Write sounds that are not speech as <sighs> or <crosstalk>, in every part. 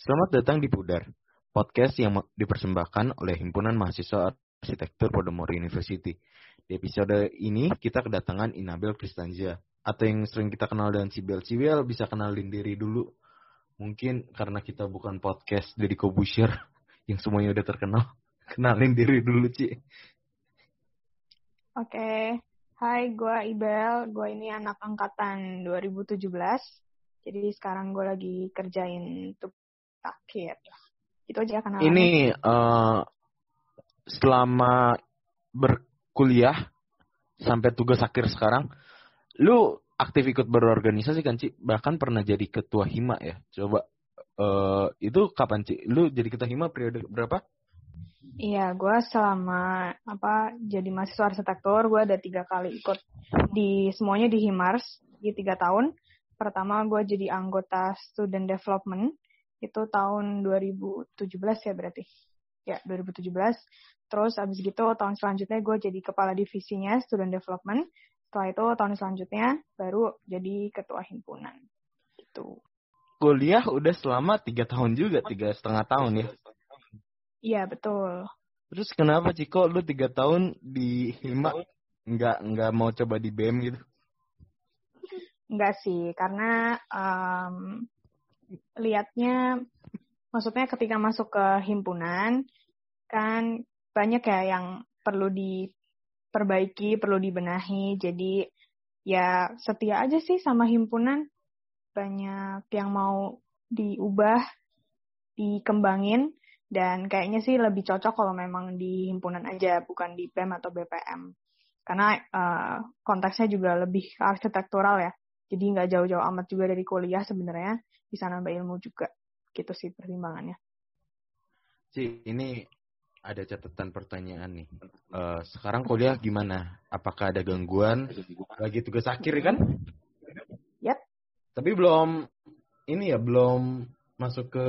Selamat datang di Pudar, podcast yang dipersembahkan oleh Himpunan Mahasiswa Arsitektur Podomoro University. Di episode ini kita kedatangan Inabel Kristanza, atau yang sering kita kenal dengan Sibel. Sibel bisa kenalin diri dulu. Mungkin karena kita bukan podcast dari Kobusher <laughs> yang semuanya udah terkenal. <laughs> Kenalin diri dulu, Ci. Oke, hai gue Ibel, gue ini anak angkatan 2017. Jadi sekarang gue lagi kerjain akhir. Itu aja kenalan. Ini uh, selama berkuliah sampai tugas akhir sekarang, lu aktif ikut berorganisasi kan, Ci? Bahkan pernah jadi ketua hima ya. Coba uh, itu kapan, Ci? Lu jadi ketua hima periode berapa? Iya, gue selama apa jadi mahasiswa arsitektur, gue ada tiga kali ikut di semuanya di Himars di tiga tahun. Pertama gue jadi anggota student development itu tahun 2017 ya berarti. Ya, 2017. Terus abis gitu tahun selanjutnya gue jadi kepala divisinya student development. Setelah itu tahun selanjutnya baru jadi ketua himpunan. Gitu. Kuliah udah selama tiga tahun juga, tiga setengah tahun ya. Iya betul. Terus kenapa Ciko lu tiga tahun di Hima nggak nggak mau coba di BM gitu? Enggak sih, karena um, liatnya, maksudnya ketika masuk ke himpunan kan banyak ya yang perlu diperbaiki, perlu dibenahi. Jadi ya setia aja sih sama himpunan. Banyak yang mau diubah, dikembangin dan kayaknya sih lebih cocok kalau memang di himpunan aja, bukan di PEM atau BPM. Karena uh, konteksnya juga lebih arsitektural ya. Jadi nggak jauh-jauh amat juga dari kuliah sebenarnya. Bisa nambah ilmu juga. Gitu sih pertimbangannya. Ci, ini ada catatan pertanyaan nih. Uh, sekarang kuliah gimana? Apakah ada gangguan? Lagi tugas akhir kan? Yap. Tapi belum ini ya, belum masuk ke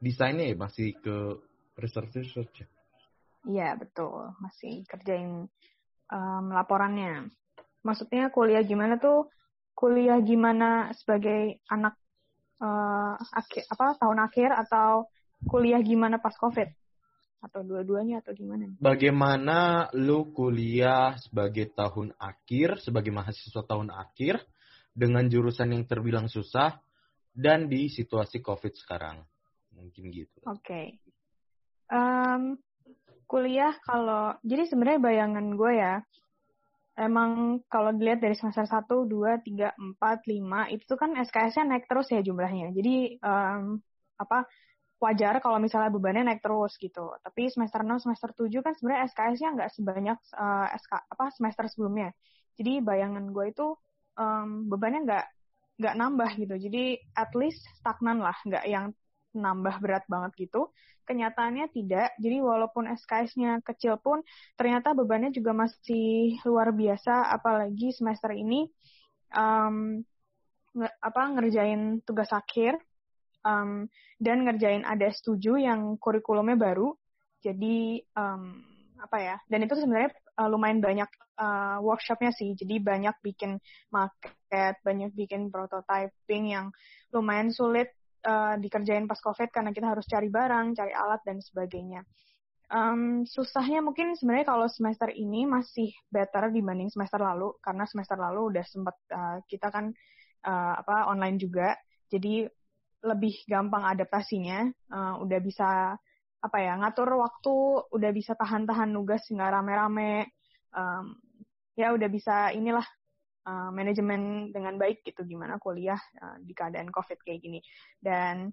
desainnya ya masih ke research research ya? Iya betul, masih kerjain um, laporannya. Maksudnya kuliah gimana tuh? Kuliah gimana sebagai anak uh, akhir apa tahun akhir atau kuliah gimana pas covid? Atau dua-duanya atau gimana? Bagaimana lu kuliah sebagai tahun akhir, sebagai mahasiswa tahun akhir dengan jurusan yang terbilang susah dan di situasi covid sekarang? mungkin gitu. Oke. Okay. Um, kuliah kalau jadi sebenarnya bayangan gue ya emang kalau dilihat dari semester 1, 2, 3, 4, 5 itu kan SKS-nya naik terus ya jumlahnya. Jadi um, apa wajar kalau misalnya bebannya naik terus gitu. Tapi semester 6, semester 7 kan sebenarnya SKS-nya nggak sebanyak uh, SK apa semester sebelumnya. Jadi bayangan gue itu um, bebannya nggak nggak nambah gitu. Jadi at least stagnan lah, nggak yang nambah berat banget gitu. Kenyataannya tidak. Jadi walaupun SKS-nya kecil pun ternyata bebannya juga masih luar biasa apalagi semester ini um, nge apa ngerjain tugas akhir um, dan ngerjain ADS 7 yang kurikulumnya baru. Jadi um, apa ya? Dan itu sebenarnya uh, lumayan banyak uh, workshopnya sih. Jadi banyak bikin market, banyak bikin prototyping yang lumayan sulit uh, dikerjain pas COVID karena kita harus cari barang, cari alat dan sebagainya. Um, susahnya mungkin sebenarnya kalau semester ini masih better dibanding semester lalu karena semester lalu udah sempat uh, kita kan uh, apa online juga, jadi lebih gampang adaptasinya, uh, udah bisa apa ya ngatur waktu, udah bisa tahan-tahan nugas nggak rame-rame, um, ya udah bisa inilah uh, manajemen dengan baik gitu gimana kuliah uh, di keadaan covid kayak gini. Dan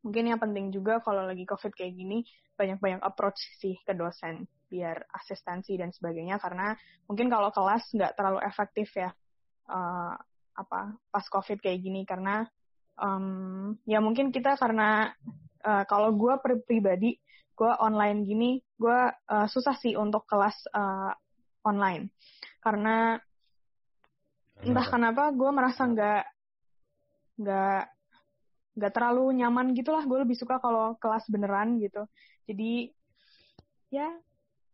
mungkin yang penting juga kalau lagi covid kayak gini banyak-banyak approach sih ke dosen biar asistensi dan sebagainya. Karena mungkin kalau kelas nggak terlalu efektif ya uh, apa pas covid kayak gini. Karena um, ya mungkin kita karena uh, kalau gue pribadi gue online gini gue uh, susah sih untuk kelas uh, online. Karena entah kenapa gue merasa nggak nggak nggak terlalu nyaman gitulah. Gue lebih suka kalau kelas beneran gitu. Jadi ya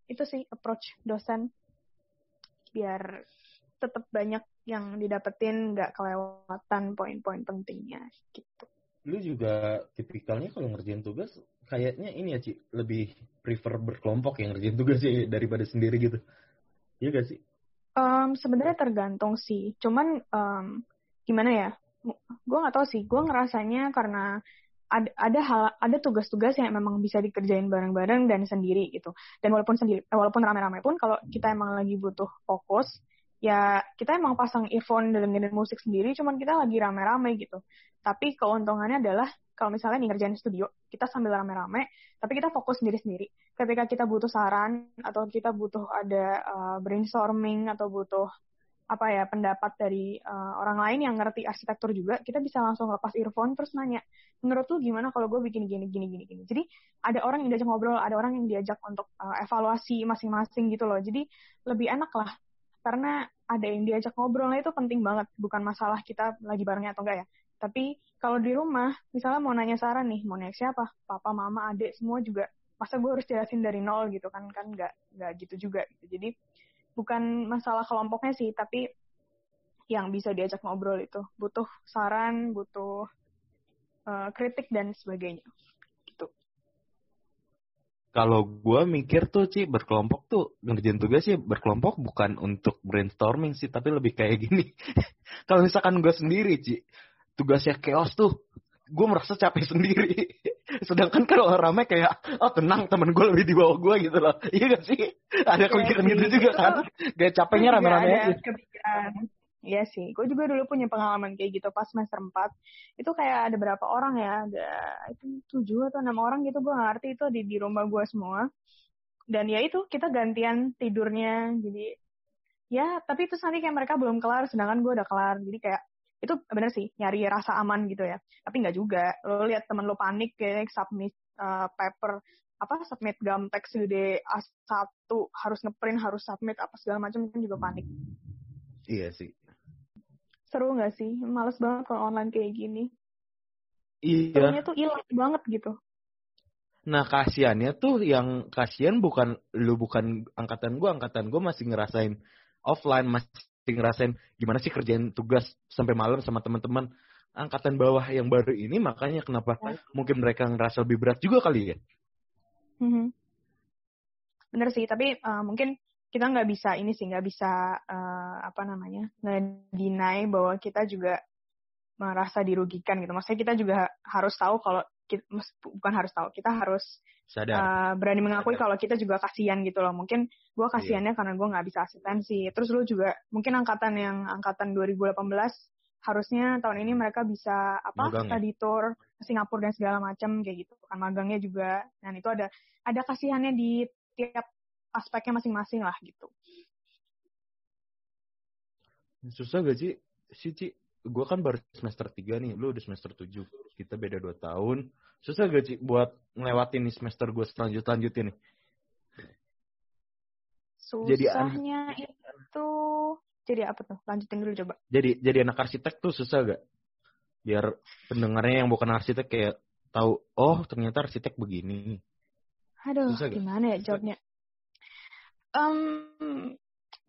itu sih approach dosen. Biar tetap banyak yang didapetin nggak kelewatan poin-poin pentingnya gitu. Lu juga tipikalnya kalau ngerjain tugas kayaknya ini ya Ci, lebih prefer berkelompok yang ngerjain tugas sih daripada sendiri gitu. Iya gak sih? Um, sebenarnya tergantung sih. Cuman um, gimana ya? Gue nggak tahu sih. Gue ngerasanya karena ada ada hal ada tugas-tugas yang memang bisa dikerjain bareng-bareng dan sendiri gitu. Dan walaupun sendiri, eh, walaupun rame-rame pun kalau kita emang lagi butuh fokus, ya kita emang pasang earphone dan dengerin musik sendiri, cuman kita lagi rame-rame gitu. Tapi keuntungannya adalah kalau misalnya nih ngerjain studio, kita sambil rame-rame, tapi kita fokus sendiri-sendiri. Ketika kita butuh saran atau kita butuh ada uh, brainstorming atau butuh apa ya pendapat dari uh, orang lain yang ngerti arsitektur juga, kita bisa langsung lepas earphone terus nanya, menurut lu gimana kalau gue bikin gini gini gini gini. Jadi ada orang yang diajak ngobrol, ada orang yang diajak untuk uh, evaluasi masing-masing gitu loh. Jadi lebih enak lah karena ada yang diajak ngobrolnya itu penting banget bukan masalah kita lagi barengnya atau enggak ya tapi kalau di rumah misalnya mau nanya saran nih mau nanya siapa? Papa mama adik semua juga masa gue harus jelasin dari nol gitu kan? Kan nggak nggak gitu juga gitu. Jadi bukan masalah kelompoknya sih tapi yang bisa diajak ngobrol itu. Butuh saran butuh uh, kritik dan sebagainya kalau gue mikir tuh Ci berkelompok tuh ngerjain tugas sih berkelompok bukan untuk brainstorming sih tapi lebih kayak gini. <laughs> kalau misalkan gue sendiri Ci tugasnya chaos tuh gue merasa capek <laughs> sendiri. Sedangkan kalau rame kayak oh tenang temen gue lebih di bawah gue gitu loh. Iya gak sih? Ada iya kepikiran gitu juga kan. Kayak capeknya iya, rame-rame aja. Iya sih, gue juga dulu punya pengalaman kayak gitu pas semester 4. Itu kayak ada berapa orang ya, ada itu tujuh atau enam orang gitu, gue gak ngerti itu di, di rumah gue semua. Dan ya itu, kita gantian tidurnya, jadi ya tapi itu nanti kayak mereka belum kelar, sedangkan gue udah kelar. Jadi kayak itu bener sih, nyari rasa aman gitu ya. Tapi nggak juga, lo lihat temen lo panik kayak submit uh, paper, apa submit gam teks gede A1 harus ngeprint harus submit apa segala macam kan juga panik. Iya sih seru nggak sih? Males banget kalau online kayak gini. Iya. Serunya tuh hilang banget gitu. Nah kasihannya tuh yang kasihan bukan lu bukan angkatan gue, angkatan gue masih ngerasain offline, masih ngerasain gimana sih kerjain tugas sampai malam sama teman-teman. Angkatan bawah yang baru ini makanya kenapa ya. mungkin mereka ngerasa lebih berat juga kali ya. -hmm. Bener sih, tapi uh, mungkin kita nggak bisa ini sih nggak bisa uh, apa namanya nge bahwa kita juga merasa dirugikan gitu. Maksudnya kita juga harus tahu kalau kita, bukan harus tahu, kita harus Sadar. Uh, berani mengakui Sadar. kalau kita juga kasihan gitu loh. Mungkin gue iya. kasihannya iya. karena gue nggak bisa asistensi. Terus lu juga mungkin angkatan yang angkatan 2018 harusnya tahun ini mereka bisa apa Magang, ya? study tour ke Singapura dan segala macam kayak gitu kan magangnya juga dan itu ada ada kasihannya di tiap aspeknya masing-masing lah gitu. Susah gak sih? Si Ci, gue kan baru semester 3 nih, lu udah semester 7. Kita beda 2 tahun. Susah gak sih buat ngelewatin nih semester gue selanjut-lanjut ini? Susahnya jadi itu jadi apa tuh? Lanjutin dulu coba. Jadi jadi anak arsitek tuh susah gak? Biar pendengarnya yang bukan arsitek kayak tahu, oh ternyata arsitek begini. Aduh, susah gimana ya jawabnya? um,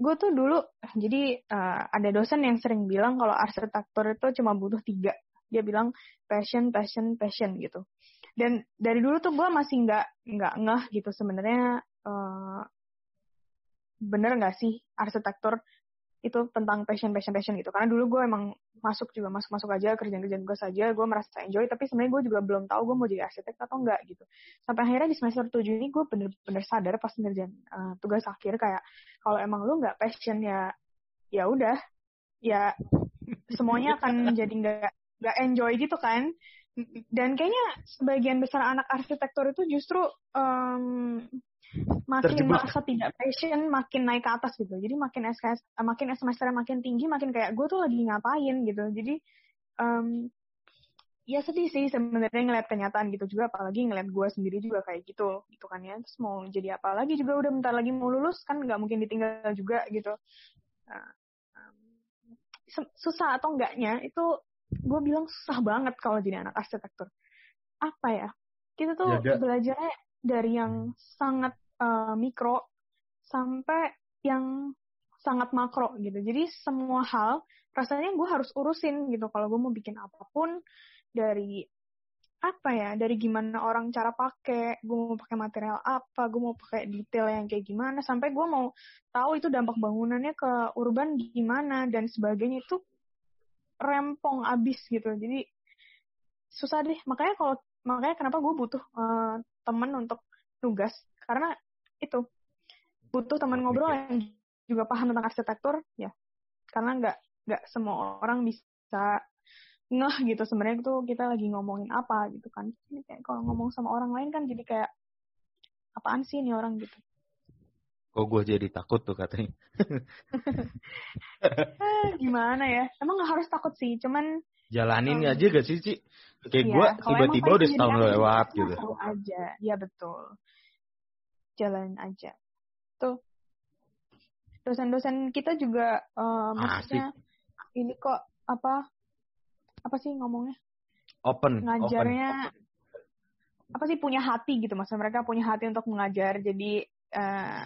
gue tuh dulu jadi uh, ada dosen yang sering bilang kalau arsitektur itu cuma butuh tiga. Dia bilang passion passion passion gitu. Dan dari dulu tuh gue masih nggak nggak ngeh gitu sebenarnya uh, bener nggak sih arsitektur itu tentang passion passion passion gitu? Karena dulu gue emang masuk juga masuk masuk aja kerjaan kerjaan gue saja gue merasa enjoy tapi sebenarnya gue juga belum tahu gue mau jadi arsitek atau enggak gitu. Sampai akhirnya di semester tujuh ini gue bener-bener sadar pas ngerjain uh, tugas akhir kayak kalau emang lu nggak passion ya ya udah ya semuanya akan <laughs> jadi nggak nggak enjoy gitu kan. Dan kayaknya sebagian besar anak arsitektur itu justru um, makin Terjebak. merasa tidak passion makin naik ke atas gitu. Jadi makin SKS makin semester makin tinggi makin kayak gue tuh lagi ngapain? gitu. Jadi um, ya sedih sih sebenarnya ngeliat kenyataan gitu juga apalagi ngeliat gue sendiri juga kayak gitu gitu kan ya. Terus mau jadi apa lagi juga udah bentar lagi mau lulus kan nggak mungkin ditinggal juga gitu. Nah, um, susah atau enggaknya itu gue bilang susah banget kalau jadi anak arsitektur. Apa ya? Kita tuh ya, belajarnya dari yang sangat uh, mikro sampai yang sangat makro gitu. Jadi semua hal rasanya gue harus urusin gitu. Kalau gue mau bikin apa pun dari apa ya dari gimana orang cara pakai gue mau pakai material apa gue mau pakai detail yang kayak gimana sampai gue mau tahu itu dampak bangunannya ke urban gimana dan sebagainya itu rempong abis gitu jadi susah deh makanya kalau makanya kenapa gue butuh uh, temen untuk tugas karena itu. Butuh teman ngobrol yang juga paham tentang arsitektur ya. Karena nggak nggak semua orang bisa ngeh gitu sebenarnya itu kita lagi ngomongin apa gitu kan. Ini kayak kalau ngomong sama orang lain kan jadi kayak apaan sih ini orang? gitu. Kok gue jadi takut tuh katanya? Eh, gimana ya? Emang nggak harus takut sih cuman jalanin um, aja gak sih sih kayak iya, gue tiba-tiba udah setahun lewat gitu. aja. Ya betul jalanin aja. Tuh. Dosen-dosen kita juga uh, maksudnya ini kok apa apa sih ngomongnya? Open. Ngajarnya open. apa sih punya hati gitu. Maksudnya mereka punya hati untuk mengajar. Jadi uh,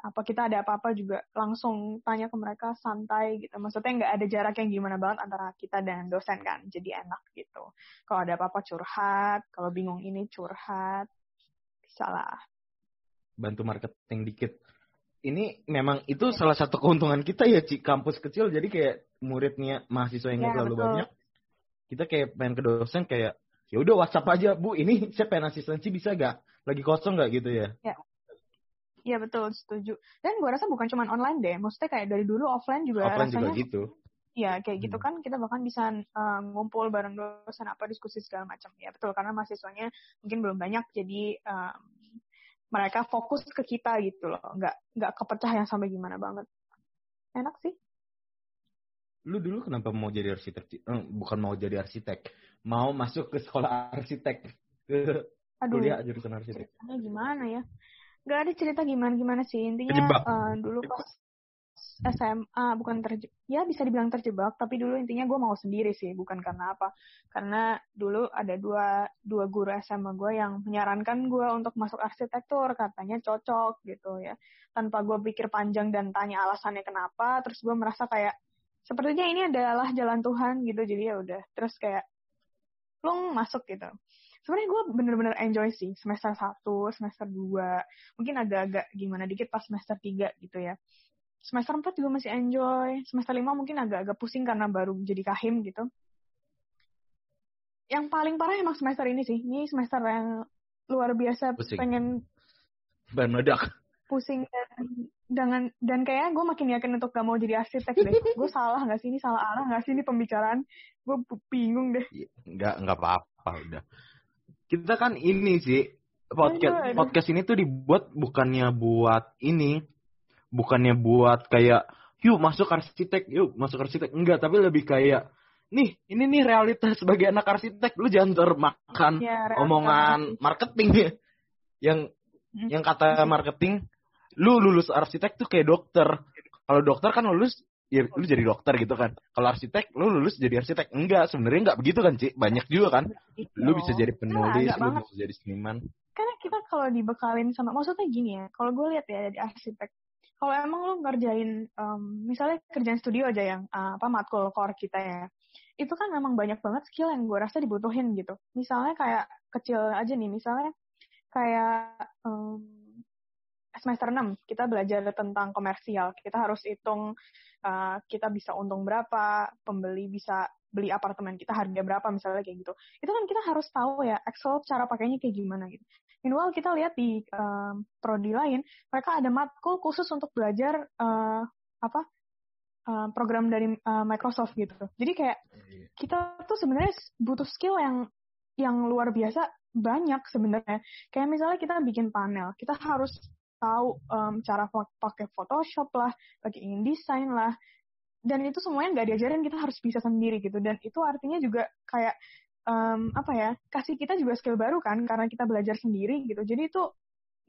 apa kita ada apa-apa juga langsung tanya ke mereka santai gitu. Maksudnya nggak ada jarak yang gimana banget antara kita dan dosen kan. Jadi enak gitu. Kalau ada apa-apa curhat kalau bingung ini curhat bisa lah bantu marketing dikit. Ini memang itu salah satu keuntungan kita ya Ci. Kampus kecil jadi kayak muridnya mahasiswa yang ya, terlalu betul. banyak kita kayak pengen ke dosen kayak ya udah WhatsApp aja Bu ini saya pengen asistensi bisa gak lagi kosong gak gitu ya. Ya Iya betul setuju. Dan gue rasa bukan cuma online deh maksudnya kayak dari dulu offline juga offline rasanya juga gitu. Ya kayak gitu hmm. kan kita bahkan bisa uh, ngumpul bareng dosen apa diskusi segala macam. Ya betul karena mahasiswanya mungkin belum banyak jadi um, mereka fokus ke kita gitu loh nggak nggak kepecah yang sampai gimana banget enak sih lu dulu kenapa mau jadi arsitek? Eh, bukan mau jadi arsitek, mau masuk ke sekolah arsitek, Aduh, kuliah jurusan arsitek. Ceritanya gimana ya? Gak ada cerita gimana-gimana sih. Intinya uh, dulu pas SMA bukan terjebak, ya bisa dibilang terjebak, tapi dulu intinya gue mau sendiri sih, bukan karena apa. Karena dulu ada dua, dua guru SMA gue yang menyarankan gue untuk masuk arsitektur, katanya cocok gitu ya. Tanpa gue pikir panjang dan tanya alasannya kenapa, terus gue merasa kayak, sepertinya ini adalah jalan Tuhan gitu jadi ya udah terus kayak lo masuk gitu sebenarnya gue bener-bener enjoy sih semester 1, semester 2 mungkin agak-agak gimana dikit pas semester 3 gitu ya semester 4 juga masih enjoy semester 5 mungkin agak-agak pusing karena baru jadi kahim gitu yang paling parah emang semester ini sih ini semester yang luar biasa pusing. pengen ban meledak pusing dan dengan dan kayaknya gue makin yakin untuk gak mau jadi arsitek deh. gue salah nggak sih ini salah arah nggak sih ini pembicaraan? Gue bingung deh. Iya, nggak nggak apa-apa udah. Kita kan ini sih podcast aduh, aduh. podcast ini tuh dibuat bukannya buat ini, bukannya buat kayak yuk masuk arsitek, yuk masuk arsitek. Enggak, tapi lebih kayak nih ini nih realitas sebagai anak arsitek lu jangan termakan ya, omongan marketing ya <laughs> yang hmm. yang kata marketing lu lulus arsitek tuh kayak dokter. Kalau dokter kan lulus ya lu jadi dokter gitu kan. Kalau arsitek lu lulus jadi arsitek. Enggak, sebenarnya enggak begitu kan, Ci. Banyak juga kan. Lu bisa jadi penulis, nah, lu bisa jadi seniman. Karena kita kalau dibekalin sama maksudnya gini ya, kalau gue lihat ya jadi arsitek kalau emang lu ngerjain um, misalnya kerjaan studio aja yang uh, apa matkul core kita ya itu kan memang banyak banget skill yang gue rasa dibutuhin gitu misalnya kayak kecil aja nih misalnya kayak um, semester 6 kita belajar tentang komersial. Kita harus hitung uh, kita bisa untung berapa, pembeli bisa beli apartemen kita harga berapa misalnya kayak gitu. Itu kan kita harus tahu ya Excel cara pakainya kayak gimana gitu. Meanwhile kita lihat di um, prodi lain, mereka ada matkul khusus untuk belajar uh, apa uh, program dari uh, Microsoft gitu. Jadi kayak iya. kita tuh sebenarnya butuh skill yang yang luar biasa banyak sebenarnya. Kayak misalnya kita bikin panel, kita harus tahu um, cara pakai Photoshop lah, pakai InDesign lah, dan itu semuanya nggak diajarin kita harus bisa sendiri gitu dan itu artinya juga kayak um, apa ya kasih kita juga skill baru kan karena kita belajar sendiri gitu jadi itu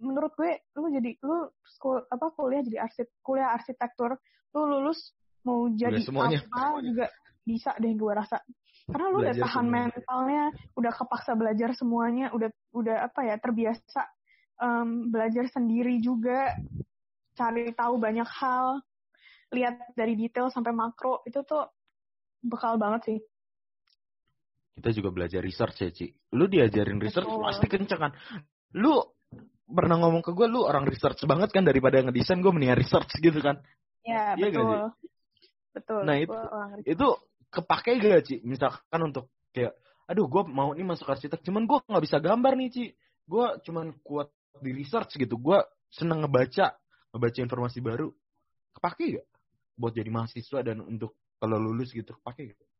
menurut gue lu jadi lu school, apa kuliah jadi arsit kuliah arsitektur lu lulus mau jadi apa juga bisa deh gue rasa karena lu belajar udah tahan semuanya. mentalnya udah kepaksa belajar semuanya udah udah apa ya terbiasa um, belajar sendiri juga, cari tahu banyak hal, lihat dari detail sampai makro itu tuh bekal banget sih. Kita juga belajar research ya Ci. Lu diajarin research Betul. pasti kenceng kan. Lu pernah ngomong ke gue lu orang research banget kan daripada ngedesain gue mendingan research gitu kan. Ya, Iya nggak betul. Betul. Nah, itu-. Itu kepake gak Ci? Misalkan untuk kayak aduh gue mau nih masuk arsitek cuman gue nggak bisa gambar nih Ci. Gue cuman kuat di research gitu. Gue seneng ngebaca, ngebaca informasi baru. Kepake gak? Buat jadi mahasiswa dan untuk kalau lulus gitu kepake gak?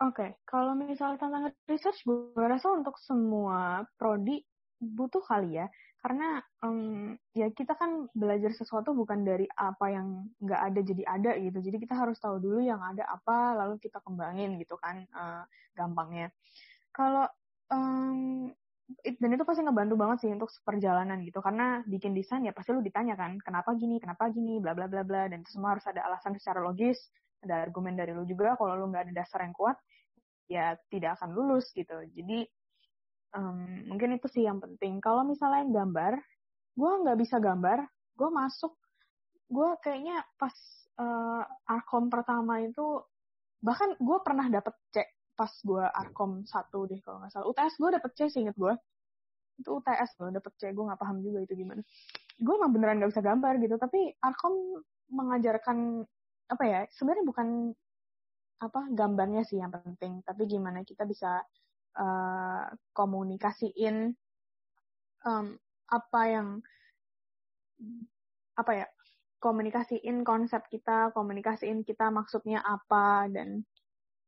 Oke, kalau misalnya tentang research, gue rasa untuk semua prodi butuh kali ya. Karena em, ya kita kan belajar sesuatu bukan dari apa yang nggak ada jadi ada gitu. Jadi kita harus tahu dulu yang ada apa, lalu kita kembangin gitu kan eh, gampangnya. Kalau em, it- dan itu pasti ngebantu banget sih untuk perjalanan gitu. Karena bikin desain ya pasti lu ditanya kan, kenapa gini, kenapa gini, bla bla bla bla. Dan itu semua harus ada alasan secara logis, ada argumen dari lu juga. Kalau lu nggak ada dasar yang kuat, ya tidak akan lulus gitu. Jadi em, mungkin itu sih yang penting. Kalau misalnya gambar, gue nggak bisa gambar, gue masuk, gue kayaknya pas eh, arkom pertama itu bahkan gue pernah dapet C pas gue arkom satu deh kalau nggak salah. UTS gue dapet C sih inget gue. Itu UTS loh dapet C, gue nggak paham juga itu gimana. Gue emang beneran nggak bisa gambar gitu, tapi arkom mengajarkan apa ya? Sebenarnya bukan apa gambarnya sih yang penting, tapi gimana kita bisa eh, komunikasiin em, apa yang apa ya komunikasiin konsep kita, komunikasiin kita maksudnya apa dan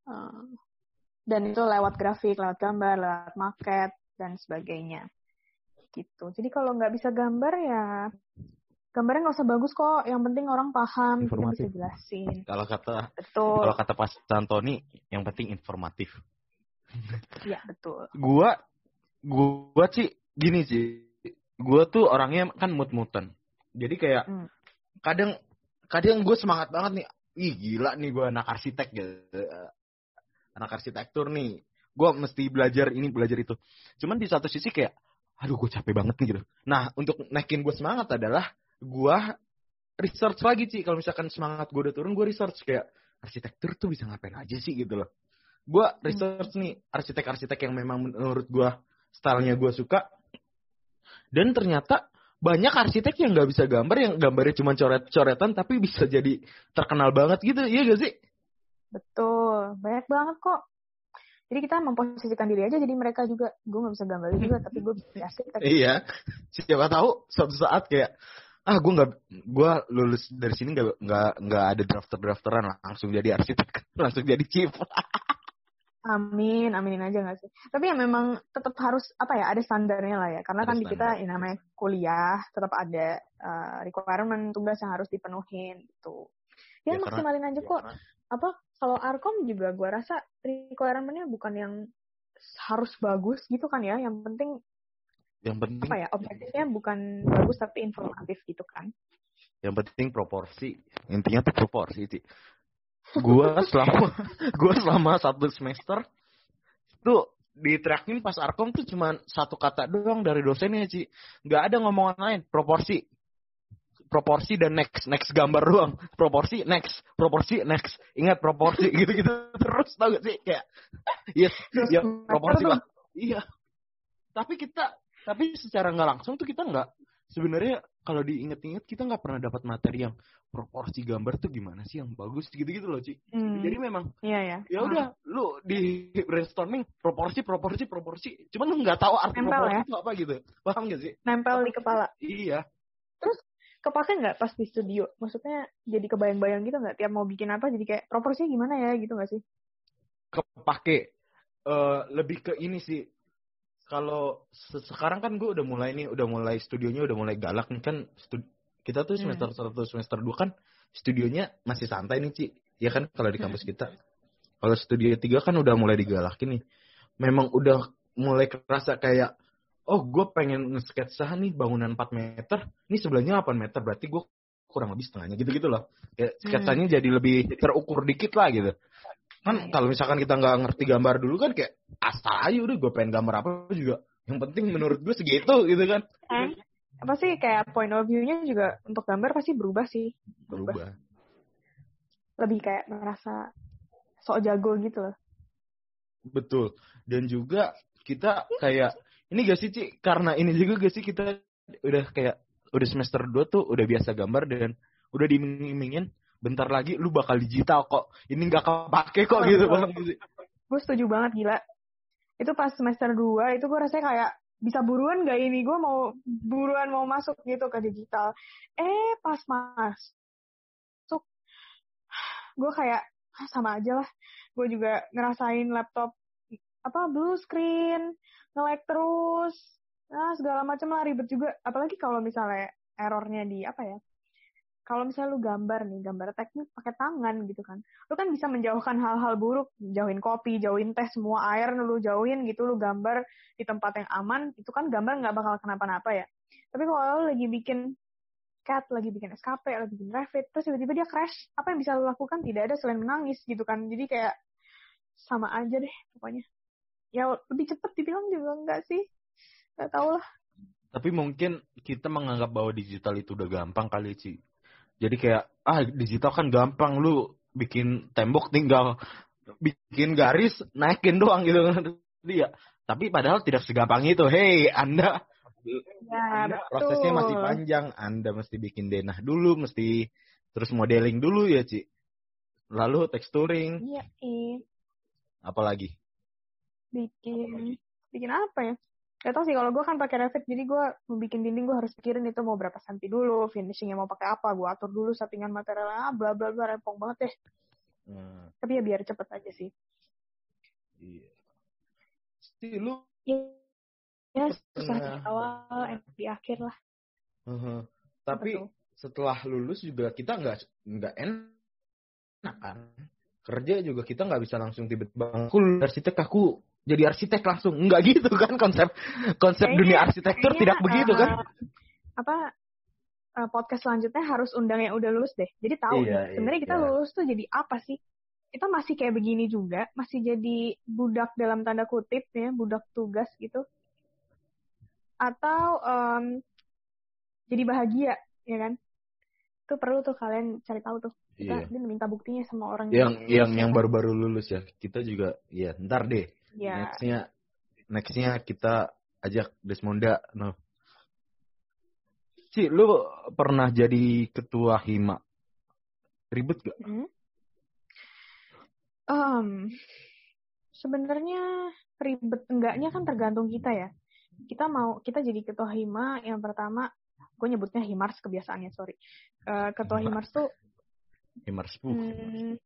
eh, dan itu lewat grafik, lewat gambar, lewat market dan sebagainya gitu. Jadi kalau nggak bisa gambar ya gambarnya nggak usah bagus kok, yang penting orang paham, kita bisa Informatif. jelasin. Kalau kata Betul, kalau kata Pak Santoni yang penting informatif. ya betul. Gua gua sih gini sih. Gua tuh orangnya kan mut-mutan. Jadi kayak Hmm. kadang kadang gue semangat banget nih. Ih gila nih gue anak arsitek gitu. Anak arsitektur nih. Gue mesti belajar ini belajar itu. Cuman di satu sisi kayak aduh gue capek banget nih gitu. Nah untuk naikin gue semangat adalah gue research lagi sih. Kalau misalkan semangat gue udah turun gue research kayak arsitektur tuh bisa ngapain aja sih gitu loh. Gue research nih arsitek-arsitek yang memang menurut gue stylenya gue suka. Dan ternyata banyak arsitek yang nggak bisa gambar, yang gambarnya cuma coret-coretan tapi bisa jadi terkenal banget gitu, iya gak sih? Betul, banyak banget kok. Jadi kita memposisikan diri aja jadi mereka juga. Gue nggak bisa gambar juga, <laughs> tapi gue bisa arsitek. Iya. Siapa tahu suatu saat kayak ah gue nggak gue lulus dari sini nggak nggak nggak ada drafter drafteran langsung jadi arsitek <laughs> langsung jadi chief Amin, aminin aja nggak sih? Tapi ya memang tetap harus apa ya ada standarnya lah ya. Karena Ada kan di kita standar. ya, namanya kuliah tetap ada uh, requirement tugas yang harus dipenuhin gitu. Ya, Ya, karena- maksimalin aja kok. Apa kalau Arkom juga gue rasa requirement-nya bukan yang harus bagus gitu kan ya. Yang penting yang penting apa ya objektifnya bukan bagus tapi informatif gitu kan. yang penting proporsi. Intinya tuh proporsi sih gue <laughs> selama gue selama satu semester tuh di tracking pas arkom tuh cuma satu kata doang dari dosennya sih nggak ada ngomongan lain. Proporsi. Proporsi dan next. Next gambar doang. Proporsi next. Proporsi next. Ingat proporsi. <laughs> Gitu gitu terus tau gak sih? Kayak iya ya proporsi lah. Iya. Tapi kita tapi secara nggak langsung tuh kita nggak sebenarnya kalau diinget-inget kita nggak pernah dapat materi yang proporsi gambar tuh gimana sih yang bagus gitu-gitu loh Ci. Hmm, Jadi memang iya ya. ya udah lu di brainstorming proporsi proporsi proporsi cuman lu nggak tahu arti Nempel proporsi ya? itu apa gitu paham gak sih Nempel di kepala. iya Kepake nggak pas di studio? Maksudnya jadi kebayang-bayang gitu nggak? Tiap mau bikin apa jadi kayak proporsinya gimana ya gitu nggak sih? kepake Eh, lebih ke ini sih kalau se- sekarang kan gue udah mulai nih udah mulai studionya udah mulai galak nih kan kita tuh Hmm. semester satu semester dua kan studionya masih santai nih Ci. Ya kan kalau di kampus kita. Kalau studio tiga kan udah mulai digalakin nih. Memang udah mulai kerasa kayak oh gue pengen nge-sketsa nih bangunan 4 meter. Ini sebelahnya 8 meter berarti gue kurang lebih setengahnya gitu-gitu loh. Kayak sketsanya jadi lebih terukur dikit lah gitu kan Iya. kalau misalkan kita nggak ngerti gambar dulu kan kayak asal aja udah gue pengen gambar apa juga yang penting menurut gue segitu gitu kan Eh, apa sih kayak point of view-nya juga untuk gambar pasti berubah sih. berubah Lebih kayak merasa sok jago gitu loh. Betul. Dan juga kita kayak ini gak sih Ci karena ini juga gak sih kita udah kayak udah semester 2 tuh udah biasa gambar dan udah dimingin bentar lagi lu bakal digital kok. Ini nggak kepake kok gitu bang. Gue setuju banget gila. Itu pas semester 2 itu gue rasanya kayak bisa buruan gak ini gue mau buruan mau masuk gitu ke digital eh pas masuk gue kayak ah, sama aja lah gue juga ngerasain laptop apa blue screen nge terus nah segala macam lah ribet juga apalagi kalau misalnya errornya di apa ya kalau misalnya lu gambar nih, gambar teknik pakai tangan gitu kan, lu kan bisa menjauhkan hal-hal buruk, jauhin kopi, jauhin teh, semua air lu jauhin gitu, lu gambar di tempat yang aman, itu kan gambar nggak bakal kenapa-napa ya. Tapi kalau lu lagi bikin CAT, lagi bikin SKP, lagi bikin Revit, terus tiba-tiba dia crash, apa yang bisa lu lakukan? Tidak ada selain menangis gitu kan. Jadi kayak sama aja deh pokoknya. Ya lebih cepet dibilang juga enggak sih. Gak tau lah. Tapi mungkin kita menganggap bahwa digital itu udah gampang kali, sih jadi kayak ah digital kan gampang lu bikin tembok tinggal bikin garis naikin doang gitu kan. <laughs> Iya. Tapi padahal tidak segampang itu. Hei, Anda Ya, anda, prosesnya masih panjang. Anda mesti bikin denah dulu, mesti terus modeling dulu ya, Ci. Lalu texturing. Iya. Apalagi? Bikin bikin apa ya? Gak tau sih kalau gue kan pakai Revit jadi gue mau bikin dinding gue harus pikirin itu mau berapa senti dulu finishingnya mau pakai apa gue atur dulu settingan materialnya ah, bla bla bla rempong banget deh. Hmm. tapi ya biar cepet aja sih. Iya. Sih lu ya, ya susah di awal enak di akhir lah. Uh -huh. tapi Betul. setelah lulus juga kita nggak nggak enak kan? Kerja juga kita nggak bisa langsung tiba-tiba. Aku arsitek aku jadi arsitek langsung. Enggak gitu kan konsep konsep kayaknya, dunia arsitektur kayaknya, tidak begitu kan? uh, apa uh, podcast selanjutnya harus undang yang udah lulus deh. Jadi tahu iya, sebenarnya iya. kita lulus tuh jadi apa sih? Kita masih kayak begini juga masih jadi budak dalam tanda kutip ya budak tugas gitu. Atau um, jadi bahagia ya kan? Itu perlu tuh kalian cari tahu tuh. Kita iya. minta buktinya sama orang yang yang yang baru-baru lulus ya kita juga ya ntar deh Ya. Nextnya, nextnya kita ajak Desmonda. No. Si, lu pernah jadi ketua hima? Ribet gak? Hmm? Um, sebenarnya ribet enggaknya kan tergantung kita ya. Kita mau kita jadi ketua hima yang pertama, gue nyebutnya himars kebiasaannya sorry. Uh, ketua himars tuh himars hmm,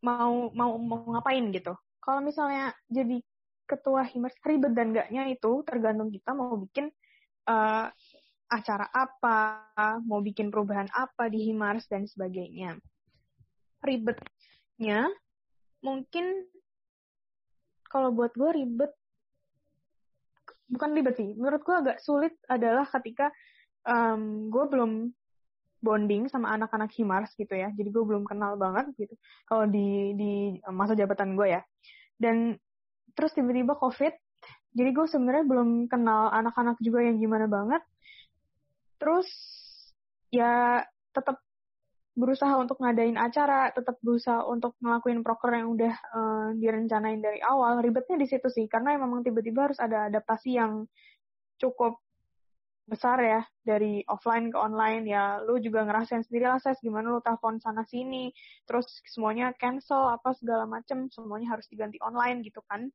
mau mau mau ngapain gitu. Kalau misalnya jadi ketua himers ribet dan enggaknya itu tergantung kita mau bikin uh, acara apa, mau bikin perubahan apa di himars dan sebagainya. Ribetnya mungkin kalau buat gue ribet bukan ribet sih menurut gue agak sulit adalah ketika um, gue belum bonding sama anak-anak Himars gitu ya. Jadi gue belum kenal banget gitu. Kalau di di masa jabatan gue ya. Dan terus tiba-tiba COVID. Jadi gue sebenarnya belum kenal anak-anak juga yang gimana banget. Terus ya tetap berusaha untuk ngadain acara, tetap berusaha untuk ngelakuin proker yang udah uh, direncanain dari awal. Ribetnya di situ sih, karena memang tiba-tiba harus ada adaptasi yang cukup besar ya dari offline ke online ya lu juga ngerasain sendiri lah ses gimana lu telepon sana sini terus semuanya cancel apa segala macem semuanya harus diganti online gitu kan?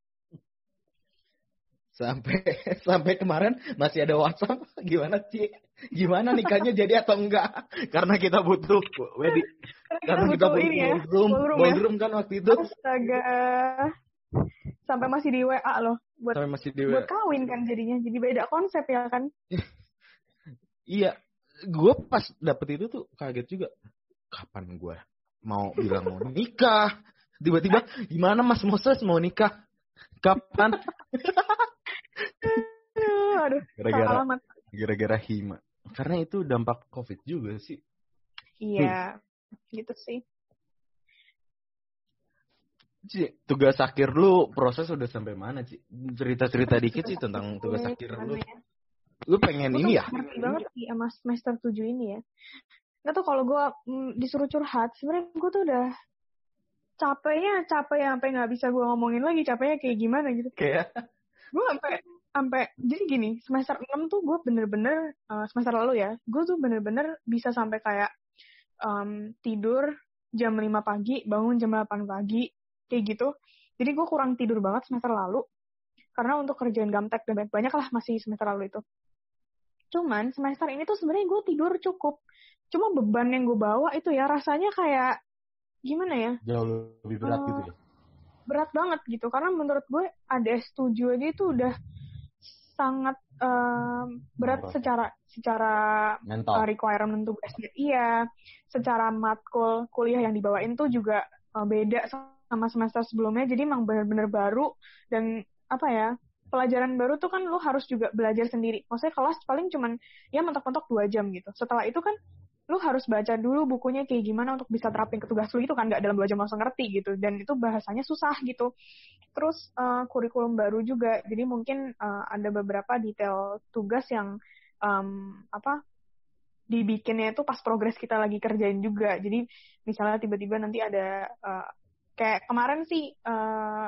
Sampai <laughs> sampai kemarin masih ada WhatsApp <laughs> gimana sih gimana nikahnya jadi atau enggak? <laughs> Karena kita butuh wedding karena kita butuh, ini ya, ballroom ballroom, ballroom ya? kan waktu itu. Astaga. Sampai masih di WA loh buat sampai masih di WA. buat kawin kan jadinya jadi beda konsep ya kan Iya, gue pas dapet itu tuh kaget juga. Kapan gue mau bilang mau nikah? Tiba-tiba gimana Mas Moses mau nikah? Kapan? Aduh, gara-gara gara-gara hima. Karena itu dampak COVID juga sih. Iya, hmm. gitu sih. Ci, tugas akhir lu proses udah sampai mana, Ci? Cerita-cerita dikit sih tentang tugas akhir lu. Ya? Lu pengen gua ini ya? Ngerti banget sih sama semester 7 ini ya. Gak tau kalau gue mm, disuruh curhat, sebenarnya gue tuh udah capeknya capek sampai nggak bisa gue ngomongin lagi capeknya kayak gimana gitu Kayak gue sampai sampai jadi gini semester 6 tuh gue bener-bener uh, semester lalu ya gue tuh bener-bener bisa sampai kayak um, tidur jam 5 pagi bangun jam 8 pagi kayak gitu jadi gue kurang tidur banget semester lalu karena untuk kerjaan gamtek dan banyak, banyak lah masih semester lalu itu cuman semester ini tuh sebenarnya gue tidur cukup cuma beban yang gue bawa itu ya rasanya kayak gimana ya jauh lebih berat Uh, gitu ya. berat banget gitu karena menurut gue ADS 7 aja itu udah sangat um, berat Berat. secara secara uh, Mental. requirement tugasnya iya secara matkul kuliah yang dibawain tuh juga uh, beda sama semester sebelumnya jadi emang bener-bener baru dan apa ya pelajaran baru tuh kan lu harus juga belajar sendiri. Maksudnya kelas paling cuman ya mentok-mentok dua jam gitu. Setelah itu kan lu harus baca dulu bukunya kayak gimana untuk bisa terapin ke tugas lu itu kan nggak dalam dua jam langsung ngerti gitu. Dan itu bahasanya susah gitu. Terus uh, kurikulum baru juga. Jadi mungkin uh, ada beberapa detail tugas yang um, apa dibikinnya itu pas progres kita lagi kerjain juga. Jadi misalnya tiba-tiba nanti ada uh, kayak kemarin sih uh,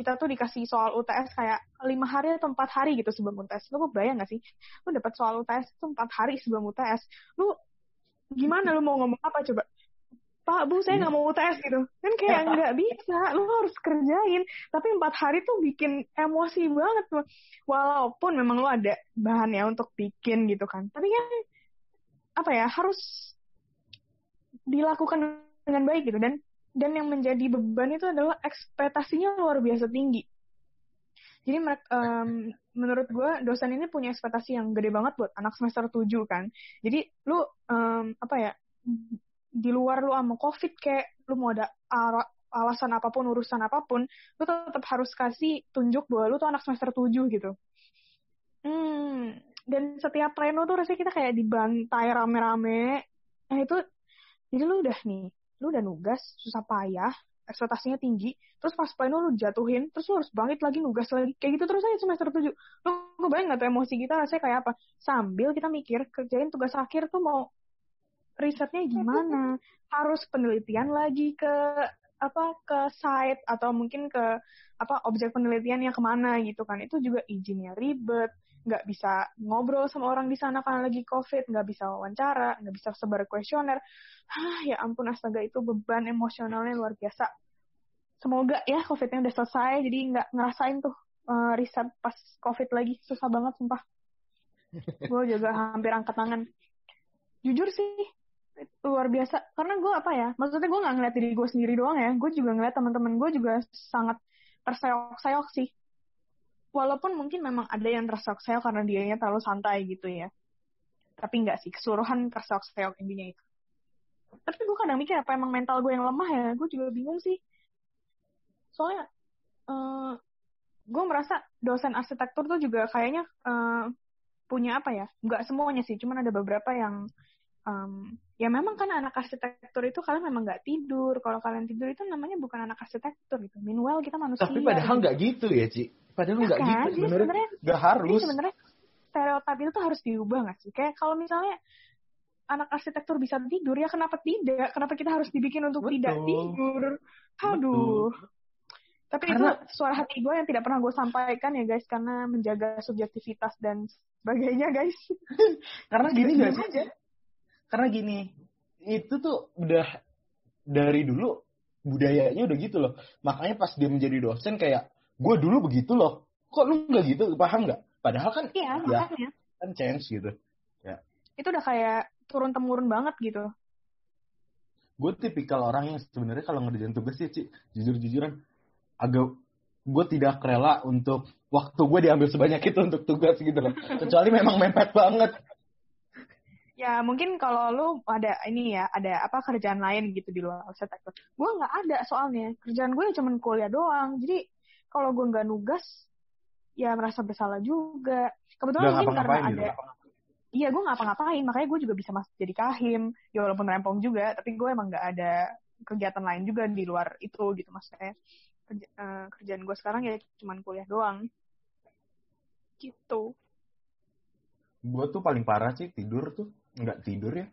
kita tuh dikasih soal UTS kayak lima hari atau empat hari gitu sebelum UTS lu bayang gak sih? Lu dapat soal UTS itu empat hari sebelum UTS lu gimana? Lu mau ngomong apa coba? Pak Bu saya nggak mau UTS gitu. Kan kayak <laughs> nggak bisa. Lu harus kerjain. Tapi empat hari tuh bikin emosi banget walaupun memang lu ada bahan ya untuk bikin gitu kan. Tapi kan apa ya harus dilakukan dengan baik gitu. Dan dan yang menjadi beban itu adalah ekspektasinya luar biasa tinggi jadi um, menurut gue dosen ini punya ekspektasi yang gede banget buat anak semester 7 kan. Jadi lu um, apa ya di luar lu sama covid kayak lu mau ada ala- alasan apa pun urusan apa pun, lu tetap harus kasih tunjuk bahwa lu tuh anak semester 7 gitu. Hmm, dan setiap pleno tuh rasanya kita kayak dibantai rame-rame. Nah itu, jadi lu udah nih, lu udah nugas, susah payah, ekspektasinya tinggi, terus pas pleno lu jatuhin, terus lu harus bangkit lagi nugas lagi, kayak gitu terus aja semester 7. Lu ngebayang gak tuh emosi kita? Rasanya kayak apa? Sambil kita mikir, kerjain tugas akhir tuh mau risetnya gimana, harus penelitian lagi ke apa ke site atau mungkin ke apa objek penelitiannya ke mana gitu kan. Itu juga izinnya ribet nggak bisa ngobrol sama orang di sana karena lagi covid nggak bisa wawancara nggak bisa sebar kuesioner. Ah ya ampun astaga itu beban emosionalnya luar biasa. Semoga ya covidnya udah selesai jadi nggak ngerasain tuh uh, riset pas covid lagi. Susah banget sumpah. Gue juga hampir angkat tangan. Jujur sih luar biasa. Karena gue apa ya maksudnya gue nggak ngeliat diri gue sendiri doang ya. Gue juga ngeliat teman-teman gue juga sangat terseok-seok sih walaupun mungkin memang ada yang terseok-seok karena dianya terlalu santai gitu ya. Tapi nggak sih keseluruhan terseok-seok intinya itu. Tapi gue kadang mikir apa emang mental gue yang lemah ya? Gue juga bingung sih. Soalnya uh, gue merasa dosen arsitektur tuh juga kayaknya uh, punya apa ya? Nggak semuanya sih cuman ada beberapa yang um, ya memang kan anak arsitektur itu kalian memang nggak tidur. Kalau kalian tidur itu namanya bukan anak arsitektur gitu. Meanwhile kita manusia Tapi padahal nggak gitu ya, Ci. Padahal nggak kan? gitu Jadi sebenarnya. Nggak jadi harus. sebenarnya stereotip itu tuh harus diubah nggak sih kayak kalau misalnya anak arsitektur bisa tidur ya kenapa tidak kenapa kita harus dibikin untuk Betul. tidak tidur aduh tapi Karena- itu suara hati gue yang tidak pernah gue sampaikan ya guys karena menjaga subjektivitas dan sebagainya guys <laughs> Karena gini aja. Karena gini, itu tuh udah dari dulu budayanya udah gitu loh. Makanya pas dia menjadi dosen kayak, gue dulu begitu loh. Kok lu nggak gitu? Paham nggak? Padahal kan iya ya makanya kan change gitu. itu udah kayak turun temurun banget gitu Gue tipikal orang yang sebenarnya kalau ngerjain tugas sih, Ci, jujur-jujuran agak gue tidak rela untuk waktu gue diambil sebanyak itu untuk tugas gitu loh. Kecuali memang mepet banget. ya mungkin kalau lu ada ini ya ada apa kerjaan lain gitu di luar arsitektur gue nggak ada soalnya kerjaan gue cuma kuliah doang jadi kalau gue nggak nugas ya merasa bersalah juga kebetulan mungkin karena ada gitu. iya gue ngapa-ngapain makanya gue juga bisa masuk jadi kahim ya walaupun rempong juga tapi gue emang nggak ada kegiatan lain juga di luar itu gitu maksudnya Kerja, eh, kerjaan gue sekarang ya cuman kuliah doang gitu Gue tuh paling parah sih tidur tuh. Nggak tidur ya.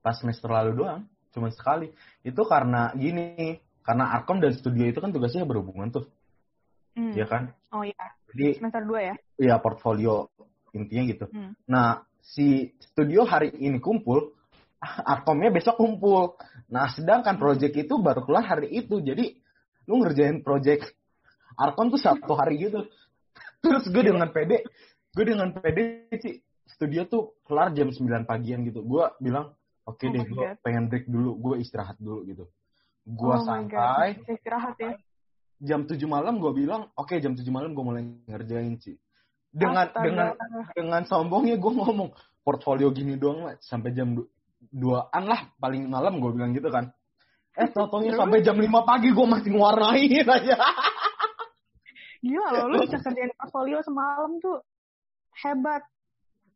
Pas semester lalu doang. cuma sekali. Itu karena gini, karena Arkom dan studio itu kan tugasnya berhubungan tuh. Hmm. Ya kan? Oh iya. Jadi Semester 2 ya? ya portfolio intinya gitu. Hmm. Nah, si studio hari ini kumpul, <laughs> Arkomnya besok kumpul. Nah, sedangkan project itu baru keluar hari itu. Jadi, lu ngerjain project Arkom tuh satu hari gitu. <laughs> Terus gue dengan pede, gue dengan pede sih, studio tuh kelar jam 9 pagian gitu. Gue bilang, oke Oh deh, gue pengen break dulu, gue istirahat dulu gitu. Gue oh santai, Istirahat ya? jam 7 malam gue bilang, oke jam 7 malam gue mulai ngerjain sih. Dengan Astaga. dengan dengan sombongnya gue ngomong portfolio gini doang lah sampai jam du- duaan lah paling malam gue bilang gitu kan. Eh Terus? sampai jam 5 pagi gue masih ngewarnain <laughs> aja. Gila loh, lu bisa kerjain portfolio semalam tuh. Hebat.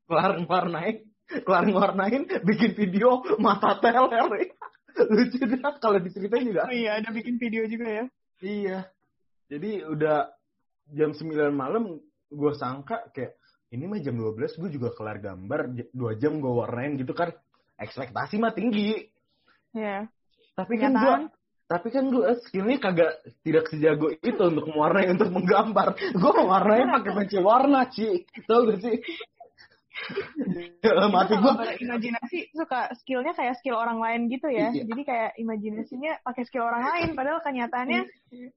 Kelar ngewarnain, kelar ngewarnain, bikin video mata teler. <laughs> Lucu banget kalau diceritain juga. Oh iya, ada bikin video juga ya. Iya. Jadi udah jam 9 malam gue sangka kayak ini mah jam 12 gue juga kelar gambar dua jam gue warnain gitu kan ekspektasi mah tinggi Iya. tapi kan gue tapi kan gue skillnya kagak tidak sejago itu untuk mewarnai untuk menggambar gue mewarnai pakai pensil warna Ci tau gak sih Dalam hati Kita gue kalau berimajinasi suka skillnya kayak skill orang lain gitu ya. Iya. Jadi kayak imajinasinya pakai skill orang lain, padahal kenyataannya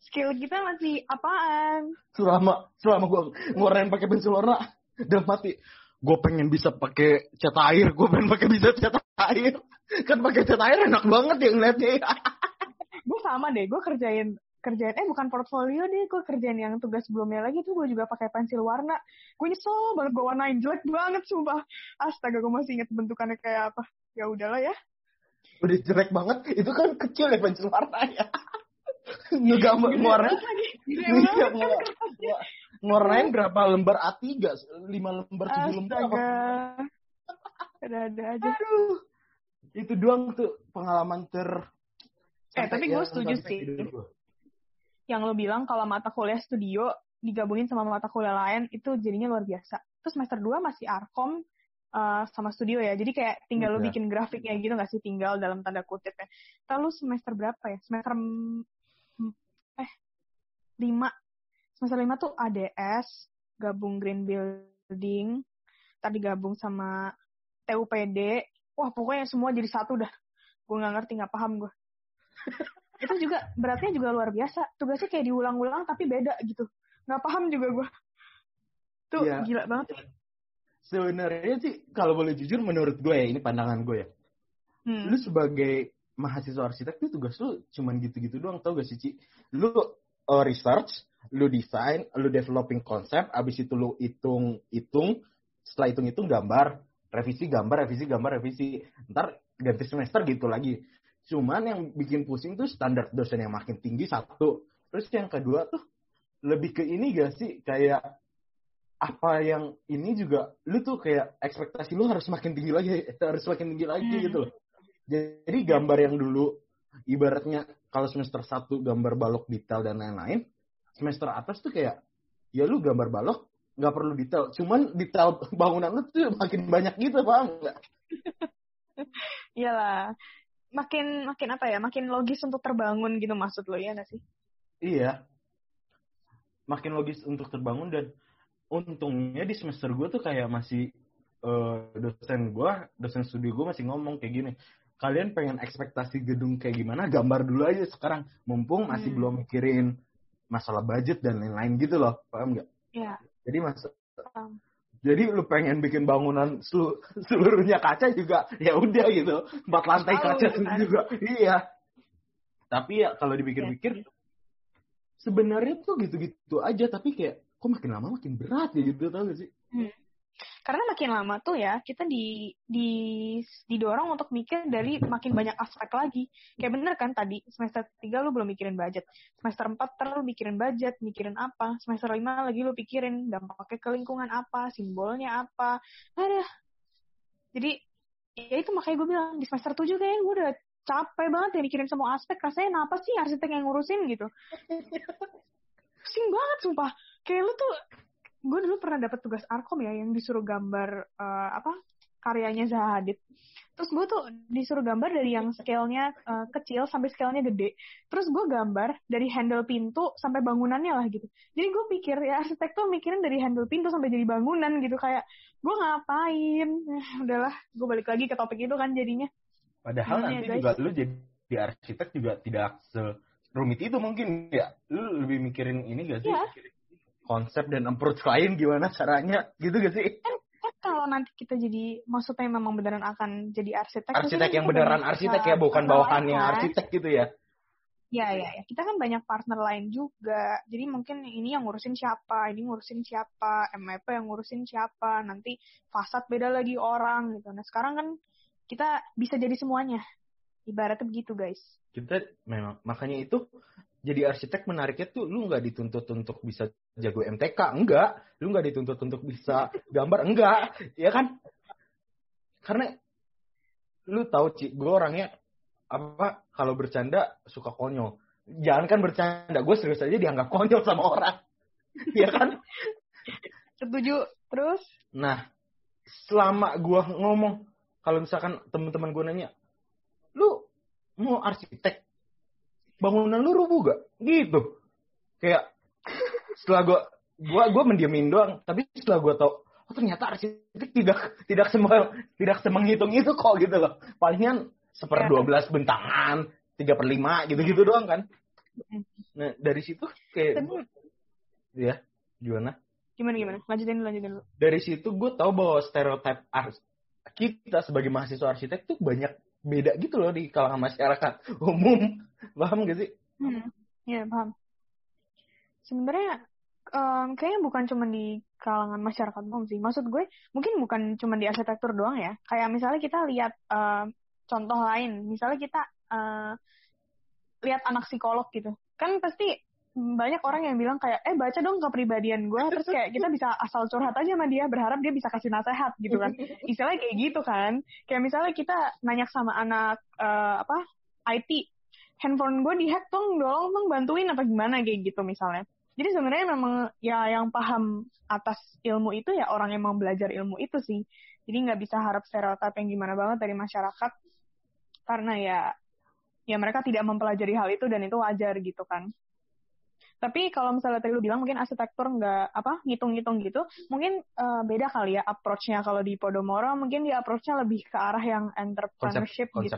skill kita masih apaan? selama selama gue ngewarnain pakai pensil warna dalam hati gue pengen bisa pakai cat air gue pengen pakai bisa cat air kan pakai cat air enak banget ya ngeliatnya ya. Gue sama deh, gue kerjain kerjain eh bukan portfolio deh, gue kerjain yang tugas sebelumnya lagi tuh gue juga pakai pensil warna. Gue nyesel banget gue warnain jelek banget sumpah. Astaga, gue masih inget bentukannya kayak apa. Ya udahlah ya. udah jelek banget itu kan kecil ya pensil warnanya <laughs> ngegambar. Gede Iya, ngewarnain berapa lembar A3 lima lembar tujuh lembar apa? Ada-ada aja. aduh itu doang tuh pengalaman ter Eh, tapi gue setuju sampai sih. Yang lo bilang kalau mata kuliah studio digabungin sama mata kuliah lain itu jadinya luar biasa. Terus semester 2 masih Arkom uh, sama studio ya. Jadi kayak tinggal lo Iya. bikin grafiknya gitu nggak sih tinggal dalam tanda kutip ya. Lalu semester berapa ya? Semester eh 5. Semester 5 tuh ADS, gabung Green Building, tadi gabung sama TUPD. Wah, pokoknya semua jadi satu dah. Gue nggak ngerti, nggak paham gue <laughs> itu juga beratnya juga luar biasa tugasnya kayak diulang-ulang tapi beda gitu nggak paham juga gue tuh Iya. gila banget sebenarnya sih kalau boleh jujur menurut gue ya ini pandangan gue ya hmm. lu sebagai mahasiswa arsitek tuh tugas lu cuman gitu-gitu doang tau gak sih Ci? Lu uh, research, lu desain, lu developing konsep, abis itu lu hitung-hitung, setelah hitung-hitung gambar, revisi gambar, revisi gambar, revisi. Ntar ganti semester gitu lagi. Cuman yang bikin pusing tuh standar dosen yang makin tinggi satu. Terus yang kedua tuh lebih ke ini gak sih? Kayak apa yang ini juga lu tuh kayak ekspektasi lu harus makin tinggi lagi <laughs> harus makin tinggi lagi Hmm. gitu loh. Jadi gambar yang dulu ibaratnya kalau semester 1 gambar balok detail dan lain-lain semester atas tuh kayak ya lu gambar balok nggak perlu detail. Cuman detail <laughs> bangunan lu tuh makin banyak gitu paham nggak iyalah makin makin apa ya makin logis untuk terbangun gitu maksud lo ya nggak sih Iya. Makin logis untuk terbangun dan untungnya di semester gue tuh kayak masih eh, dosen gue, dosen studi gue masih ngomong kayak gini. Kalian pengen ekspektasi gedung kayak gimana? Gambar dulu aja sekarang. Mumpung masih Hmm. belum mikirin masalah budget dan lain-lain gitu loh. Paham nggak? Iya Jadi mas paham. Jadi lu pengen bikin bangunan selu- seluruhnya kaca juga ya udah gitu. Empat lantai kaca kan? juga. Iya. Tapi ya kalau dipikir-pikir sebenarnya tuh gitu-gitu aja tapi kayak kok makin lama makin berat ya gitu tau gak sih? Karena makin lama tuh ya kita di di didorong untuk mikir dari makin banyak aspek lagi. Kayak bener kan tadi semester 3 lu belum mikirin budget. Semester 4 ter lu mikirin budget mikirin apa. Semester 5 lagi lu pikirin dampaknya ke lingkungan apa simbolnya apa. Ada. Jadi ya itu makanya gue bilang di semester 7 kayaknya gue udah capek banget ya mikirin semua aspek. Rasanya kenapa sih arsitek yang ngurusin gitu? <laughs> Pusing banget sumpah. Kayak lu tuh gue dulu pernah dapat tugas arkom ya yang disuruh gambar eh, apa karyanya Zaha Hadid. Terus gue tuh disuruh gambar dari yang scale-nya uh, kecil sampai scale-nya gede. Terus gue gambar dari handle pintu sampai bangunannya lah gitu. Jadi gue pikir ya arsitek tuh mikirin dari handle pintu sampai jadi bangunan gitu. Kayak gue ngapain? Eh, udahlah gue balik lagi ke topik itu kan jadinya. Padahal Gini nanti ya, juga lu jadi di arsitek juga tidak serumit itu mungkin ya. Lu lebih mikirin ini gak sih? Ya. Konsep dan approach lain gimana caranya gitu gak sih kan kalau nanti kita jadi maksudnya memang beneran akan jadi arsitek arsitek yang beneran arsitek ya bukan bawahannya kan? arsitek gitu ya Ya, ya, ya. Kita kan banyak partner lain juga. Jadi mungkin ini yang ngurusin siapa, ini ngurusin siapa, MIP yang ngurusin siapa, nanti fasad beda lagi orang gitu. Nah sekarang kan kita bisa jadi semuanya. Ibaratnya begitu guys. Kita memang makanya itu jadi arsitek menariknya tuh lu nggak dituntut untuk bisa jago MTK enggak. Lu nggak dituntut untuk bisa gambar enggak. Ya kan? Karena lu tahu Ci, gue orangnya apa kalau bercanda suka konyol. Jangan kan bercanda gue serius aja dianggap konyol sama orang. <laughs> Ya kan? Setuju. Terus? Nah selama gue ngomong kalau misalkan teman-teman gue nanya lu mau arsitek bangunan lu rubuh gak? Gitu. Kayak setelah gue gue gue mendiamin doang. Tapi setelah gue tau oh ternyata arsitek tidak tidak semua tidak semenghitung itu kok gitu loh. Palingan seper iya. dua belas bentangan tiga per lima gitu gitu doang kan. Nah dari situ kayak tapi, ya gimana? Gimana gimana? Lanjutin lanjutin dulu. Dari situ gue tau bahwa stereotip ars kita sebagai mahasiswa arsitek tuh banyak beda gitu loh di kalangan masyarakat umum. <laughs> Paham gak sih? Hmm, ya paham. Sebenarnya um, kayaknya bukan cuma di kalangan masyarakat umum sih. Maksud gue mungkin bukan cuma di arsitektur doang ya. Kayak misalnya kita lihat uh, contoh lain, misalnya kita uh, lihat anak psikolog gitu, kan pasti banyak orang yang bilang kayak eh baca dong kepribadian gue terus kayak kita bisa asal curhat aja sama dia berharap dia bisa kasih nasihat gitu kan. <laughs> Istilahnya kayak gitu kan. Kayak misalnya kita nanya sama anak uh, apa IT handphone gue dihack dong dong dong bantuin apa gimana? Kayak gitu misalnya. Jadi sebenarnya memang ya yang paham atas ilmu itu ya orang yang mau belajar ilmu itu sih. Jadi nggak bisa harap stereotip yang gimana banget dari masyarakat. Karena ya ya mereka tidak mempelajari hal itu dan itu wajar gitu kan. Tapi kalau misalnya tadi lu bilang mungkin arsitektur nggak apa ngitung-ngitung gitu, mungkin uh, beda kali ya approach-nya kalau di Podomoro mungkin di approach-nya lebih ke arah yang entrepreneurship Konsep, gitu.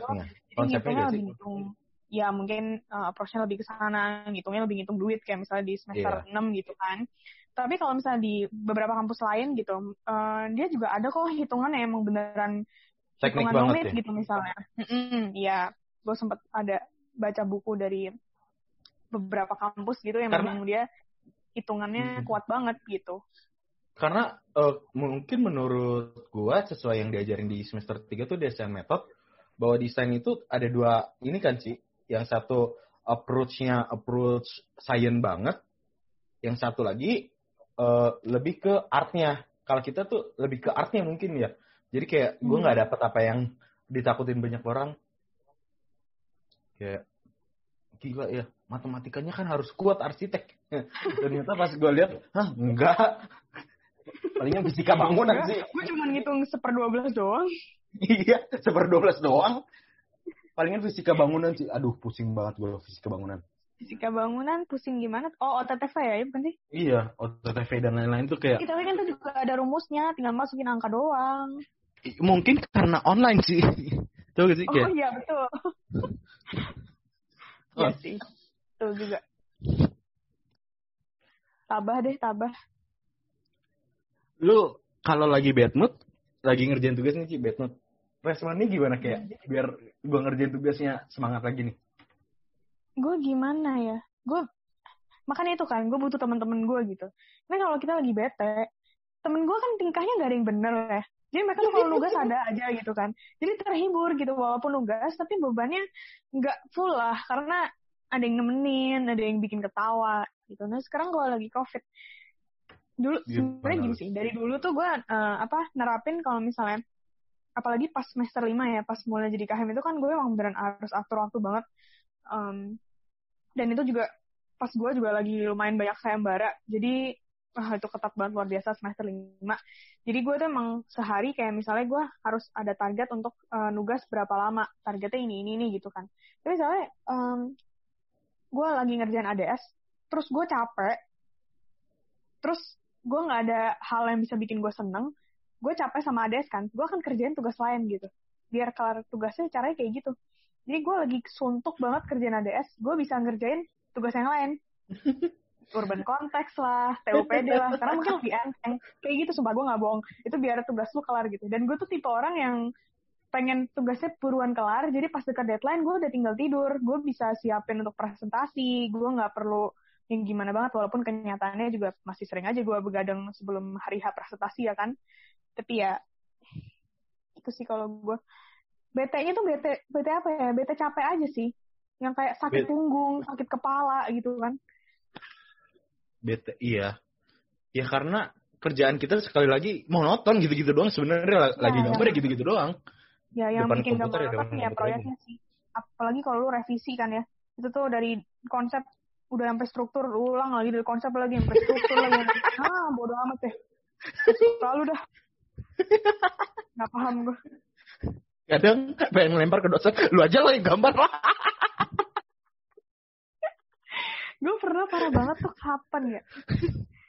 Jadi ngitungnya lebih ngitung ya mungkin uh, approach-nya lebih ke sana, ngitungnya lebih ngitung duit kayak misalnya di semester yeah. 6 gitu kan. Tapi kalau misalnya di beberapa kampus lain gitu, uh, dia juga ada kok hitungan yang emang beneran Teknik hitungan rumit ya? gitu misalnya. Iya, gue sempat ada baca buku dari beberapa kampus gitu yang Karena, memang dia hitungannya hmm. kuat banget gitu. Karena uh, mungkin menurut gue sesuai yang diajarin di semester 3 tuh desain metode bahwa desain itu ada dua ini kan sih yang satu approach-nya approach science banget. Yang satu lagi uh, lebih ke artnya. Kalau kita tuh lebih ke artnya mungkin ya. Jadi kayak gue hmm. nggak dapet apa yang ditakutin banyak orang. Kayak gila ya matematikanya kan harus kuat arsitek. <laughs> Ternyata pas gue lihat, hah enggak. Palingnya fisika bangunan sih. Gue cuma ngitung seper dua belas doang. iya, seper dua belas doang palingan fisika bangunan sih. Aduh, pusing banget gue fisika bangunan. Fisika bangunan pusing gimana? Oh, OTTV ya, ya bukan sih? Iya, OTTV dan lain-lain tuh kayak. Tapi kan itu juga ada rumusnya, tinggal masukin angka doang. Mungkin karena online sih. <laughs> Tuh sih kayak. Oh iya, betul. Iya oh. sih. Betul juga. Tabah deh, tabah. Lu kalau lagi bad mood, lagi ngerjain tugas nih sih bad mood responnya gimana kayak biar gue ngerjain tugasnya semangat lagi nih? Gue gimana ya? Gue makanya itu kan gue butuh teman-teman gue gitu. Nah kalau kita lagi bete, temen gue kan tingkahnya gak ada yang bener ya. Jadi mereka tuh kalau nugas ada aja gitu kan. Jadi terhibur gitu walaupun nugas tapi bebannya nggak full lah karena ada yang nemenin, ada yang bikin ketawa gitu. Nah sekarang gue lagi covid. Dulu sebenarnya gini sih, dari dulu tuh gue uh, apa nerapin kalau misalnya apalagi pas semester lima ya pas mulai jadi KHM itu kan gue emang beneran harus atur waktu banget um, dan itu juga pas gue juga lagi lumayan banyak sayembara jadi wah itu ketat banget luar biasa semester lima jadi gue tuh emang sehari kayak misalnya gue harus ada target untuk uh, nugas berapa lama targetnya ini ini ini gitu kan tapi misalnya um, gue lagi ngerjain ADS terus gue capek terus gue nggak ada hal yang bisa bikin gue seneng gue capek sama ADS kan gue akan kerjain tugas lain gitu biar kelar tugasnya caranya kayak gitu jadi gue lagi suntuk banget kerjain ADS gue bisa ngerjain tugas yang lain <laughs> urban konteks lah, TUPD lah, karena mungkin lebih enteng. Kayak gitu, sumpah gue gak bohong. Itu biar tugas lu kelar gitu. Dan gue tuh tipe orang yang pengen tugasnya buruan kelar, jadi pas dekat deadline gue udah tinggal tidur. Gue bisa siapin untuk presentasi, gue gak perlu yang gimana banget, walaupun kenyataannya juga masih sering aja gue begadang sebelum hari H presentasi ya kan. Tapi ya, itu sih kalau gue. BT-nya tuh BT, BT apa ya? BT capek aja sih. Yang kayak sakit punggung, sakit kepala gitu kan bete iya ya karena kerjaan kita sekali lagi monoton gitu-gitu doang sebenarnya ya, lagi iya. gambar ya gitu-gitu doang ya yang Depan bikin gambar ya, ya proyeknya sih. Apalagi kalau lu revisi kan ya. Itu tuh dari konsep udah sampai struktur ulang lagi dari konsep lagi sampai struktur lagi. <laughs> Ah bodoh amat deh. Selalu dah. Nggak paham gue kadang pengen lempar ke dosen lu aja lah yang gambar. Lah gue pernah parah banget tuh kapan ya <laughs>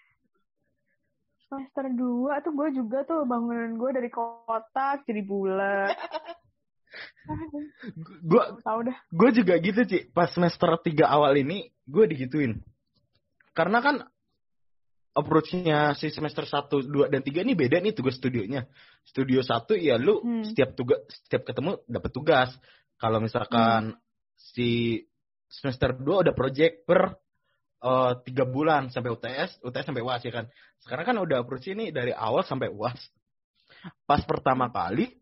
semester 2 tuh gue juga tuh bangunan gue dari kotak jadi bulat <laughs> gue tau dah gue juga gitu sih pas semester 3 awal ini gue digituin karena kan approach-nya si semester 1, 2, dan 3 ini beda nih tugas studionya. Studio 1 ya lu hmm. setiap tugas setiap ketemu dapat tugas. Kalau misalkan hmm. si semester 2 udah project per uh, tiga bulan sampai UTS, UTS sampai UAS ya kan. Sekarang kan udah approach ini dari awal sampai UAS. Pas pertama kali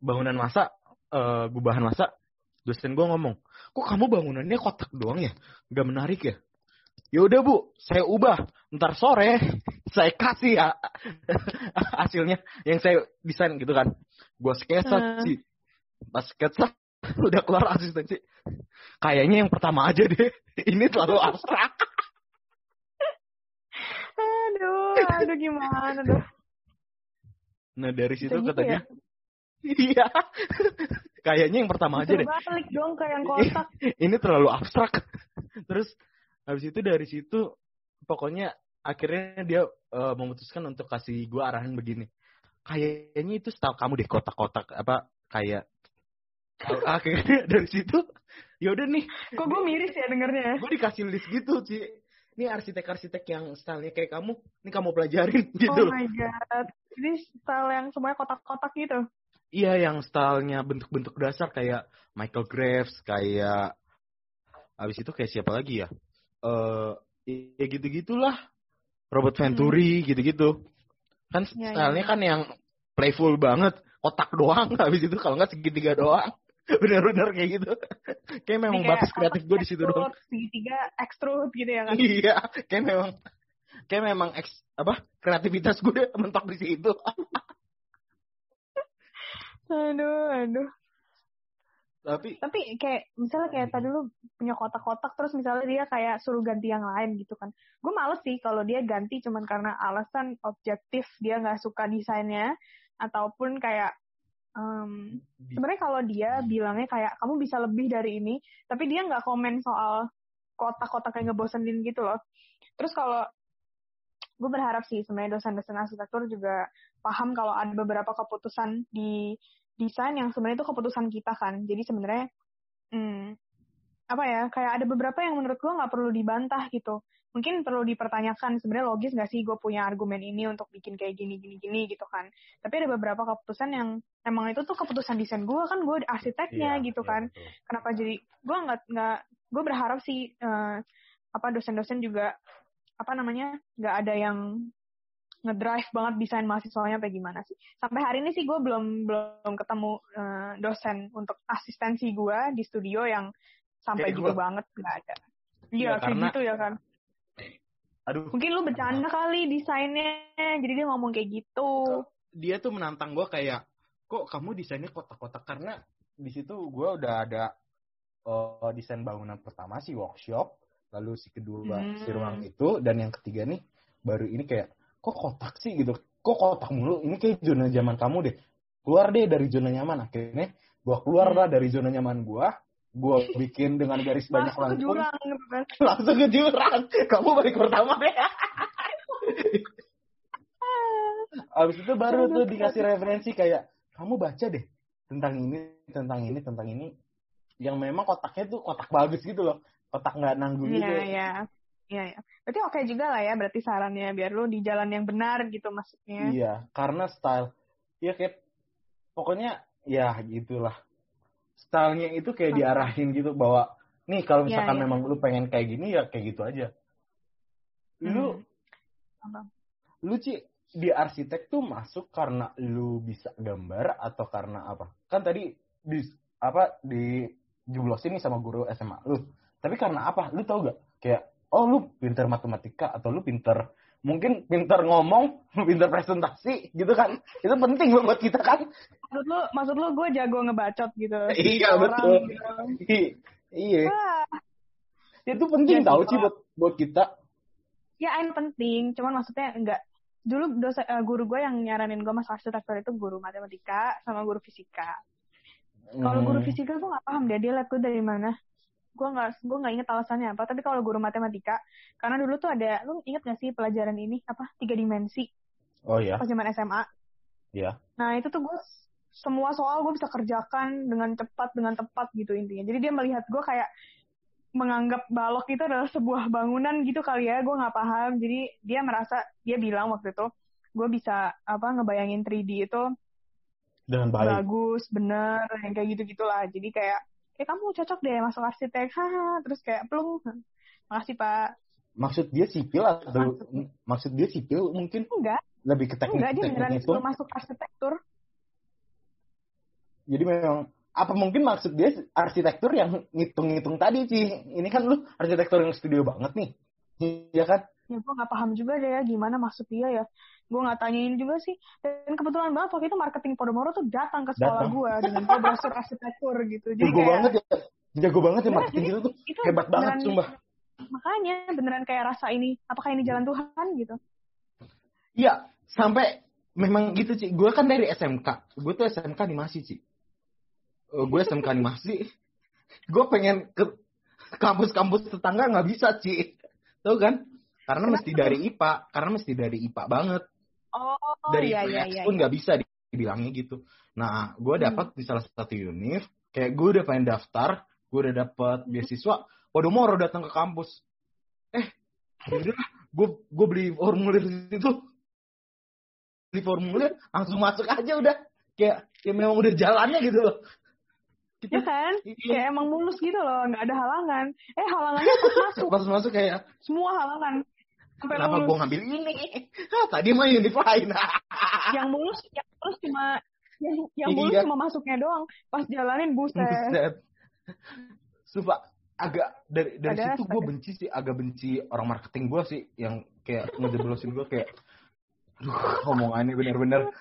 bangunan masa, uh, gubahan masa, dosen gue ngomong, kok kamu bangunannya kotak doang ya? Gak menarik ya? Ya udah bu, saya ubah. Ntar sore <laughs> saya kasih ya <laughs> hasilnya yang saya desain gitu kan. Gue sketsa uh. sih. Pas sketsa <laughs> udah keluar asistensi. Kayaknya yang pertama aja deh. <laughs> Ini terlalu abstrak. <laughs> aduh, aduh gimana dong. Nah dari situ gitu katanya. Ya? Iya. Kayaknya yang pertama aja deh. Balik dong ke yang kotak. Ini terlalu abstrak. Terus habis itu dari situ pokoknya akhirnya dia uh, memutuskan untuk kasih gua arahan begini. Kayaknya itu style kamu deh kotak-kotak apa kayak akhirnya <laughs> dari situ ya udah nih. Kok gue miris ya dengernya? Gue dikasih list gitu sih ini arsitek-arsitek yang stylenya kayak kamu ini kamu pelajarin <laughs> gitu oh my god. Ini style yang semuanya kotak-kotak gitu? Iya yang stylenya bentuk-bentuk dasar kayak Michael Graves kayak abis itu kayak siapa lagi ya? Eh uh, ya gitu gitulah Robert Venturi hmm. gitu-gitu. Kan ya, stylenya ya. kan yang playful banget kotak doang <laughs> habis itu kalau nggak segitiga doang <laughs> bener-bener kayak gitu. Kayak memang kayak batas kreatif gue di situ doang. segitiga extrude gitu ya kan? Iya kayak memang kayak memang eks, apa kreativitas gue <laughs> mentok di situ. Aduh aduh. Tapi tapi kayak misalnya kayak tadi lu punya kotak-kotak terus misalnya dia kayak suruh ganti yang lain gitu kan. Gue males sih kalau dia ganti cuman karena alasan objektif dia nggak suka desainnya ataupun kayak um, sebenarnya kalau dia bilangnya kayak kamu bisa lebih dari ini tapi dia nggak komen soal kotak-kotak yang ngebosenin gitu loh. Terus kalau gue berharap sih sebenarnya dosen-dosen arsitektur juga paham kalau ada beberapa keputusan di desain yang sebenarnya itu keputusan kita kan. Jadi sebenarnya hmm, apa ya kayak ada beberapa yang menurut gue nggak perlu dibantah gitu. Mungkin perlu dipertanyakan sebenarnya logis nggak sih gue punya argumen ini untuk bikin kayak gini gini gini gitu kan. Tapi ada beberapa keputusan yang emang itu tuh keputusan desain gue kan gue arsiteknya iya, gitu iya, kan. betul. kenapa jadi gue nggak nggak gue berharap sih uh, apa dosen-dosen juga apa namanya nggak ada yang ngedrive banget desain mahasiswanya apa gimana sih. Sampai hari ini sih gue belum belum ketemu uh, dosen untuk asistensi gue di studio yang sampai gitu banget nggak ada. Iya ya, kayak gitu ya kan Aduh. Mungkin lu bercanda kali desainnya, jadi dia ngomong kayak gitu. Dia tuh menantang gue kayak, kok kamu desainnya kotak-kotak? Karena di situ gue udah ada uh, desain bangunan pertama sih workshop, lalu si kedua hmm. si ruang itu, dan yang ketiga nih baru ini kayak kok kotak sih? Gitu. Kok kotak mulu? Ini kayak zona zaman kamu deh. Keluar deh dari zona nyaman. Akhirnya gue keluar lah dari zona nyaman gue gue bikin dengan garis banyak ke langsung jurang gitu kan. langsung ke jurang kamu balik pertama deh abis itu baru tuh dikasih referensi kayak kamu baca deh tentang ini tentang ini tentang ini yang memang kotaknya tuh kotak bagus gitu loh kotak nggak nanggung Iya, gitu iya. Iya, iya. Berarti oke juga lah ya berarti sarannya biar lu di jalan yang benar gitu maksudnya. Iya, karena style ya kayak pokoknya ya gitulah. Stylenya itu kayak Hmm. diarahin gitu bahwa nih kalau Iya, misalkan iya. memang lu pengen kayak gini ya kayak gitu aja. Lu Hmm. Lu Ci di arsitek tuh masuk karena lu bisa gambar atau karena apa? Kan tadi di apa di jublosin nih sama guru SMA lu. Tapi karena apa? Lu tau gak? Kayak oh lu pinter matematika atau lu pinter mungkin pinter ngomong, <laughs> pinter presentasi gitu kan. Itu penting loh buat kita kan. Maksud lu, maksud lu gue jago ngebacot gitu. <laughs> Iya, Orang betul. gitu. I- iya, Wah, itu penting Iya, tau sih, sih buat buat kita. ya ini penting, cuman maksudnya enggak. Dulu dosa, eh, guru gue yang nyaranin gue masuk arsitektur itu guru matematika sama guru fisika. Kalau guru Hmm. fisika gue nggak paham dia dia liat gue dari mana. Gue nggak gue nggak inget alasannya apa. Tapi kalau guru matematika, karena dulu tuh ada, lu inget gak sih pelajaran ini apa tiga dimensi Oh ya, pas zaman SMA? ya. Nah itu tuh gue semua soal gue bisa kerjakan dengan cepat dengan tepat gitu intinya. Jadi dia melihat gue kayak menganggap balok itu adalah sebuah bangunan gitu kali ya. Gue nggak paham. Jadi dia merasa dia bilang waktu itu gue bisa apa ngebayangin 3D itu Dengan baik. bagus, bener, yang kayak gitu gitulah. Jadi kayak kayak kamu cocok deh masuk arsitek, haha. Terus kayak pelung, makasih pak. Maksud dia sipil atau Maksud- maksud dia sipil mungkin Enggak, lebih ke teknik enggak dia beneran itu. masuk arsitektur. Jadi memang apa mungkin maksud dia arsitektur yang ngitung-ngitung tadi sih. Ini kan lu arsitektur yang studio banget nih. Iya kan? ya gue nggak paham juga deh ya gimana maksud dia ya gue nggak tanyain juga sih dan kebetulan banget waktu itu marketing Podomoro tuh datang ke sekolah gue dengan gue brosur arsitektur gitu jadi Jago kayak banget ya. Jago banget ya Beneran, marketing jadi itu tuh. itu Hebat banget beneran- sumpah. makanya beneran kayak rasa ini apakah ini jalan Tuhan gitu Iya, sampai memang gitu sih. Gue kan dari SMK. Gue tuh SMK animasi sih. gue SMK animasi. Gue pengen ke kampus-kampus tetangga nggak bisa sih. Tahu kan? Karena mesti dari IPA. Karena mesti dari IPA banget. Oh dari iya iya iya pun nggak bisa dibilangnya gitu. Nah, gue Hmm. dapat di salah satu univ. Kayak gue udah pengen daftar. Gue udah dapat Hmm. beasiswa. Podomoro datang ke kampus. Eh, udah gue gue beli formulir di situ beli formulir langsung masuk aja udah kayak ya memang udah jalannya gitu loh ya kan Iya. kayak emang mulus gitu loh nggak ada halangan eh halangannya pas <laughs> masuk pas masuk kayak semua halangan sampai kenapa gue ngambil ini? Ah, <laughs> tadi mah unify nah <laughs> yang mulus yang mulus cuma yang, yang mulus Iya. cuma masuknya doang. Pas jalanin buset. Buset. Sumpah agak dari dari Ada, situ gue benci sih agak benci orang marketing gue sih yang kayak ngejeblosin gue kayak aduh omongannya bener-bener.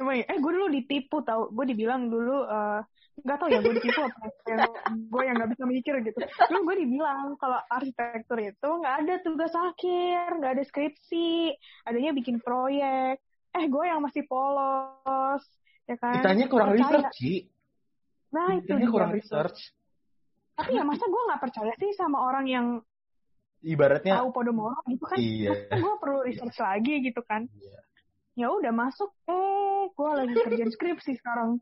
Emang ya? eh gue dulu ditipu tau. Gue dibilang dulu eh, nggak tau ya gue ditipu apa yang gue yang nggak bisa mikir gitu. Dulu gue dibilang kalau arsitektur itu nggak ada tugas akhir nggak ada skripsi adanya bikin proyek. Eh gue yang masih polos ya kan? Ditanya kurang Percaya. research sih nah itu kurang research. tapi ya masa gue nggak percaya sih sama orang yang ibaratnya tahu Podomoro gitu kan? Iya. Gue perlu research lagi gitu kan? Iya. ya udah masuk. Eh gue lagi kerjaan skripsi sekarang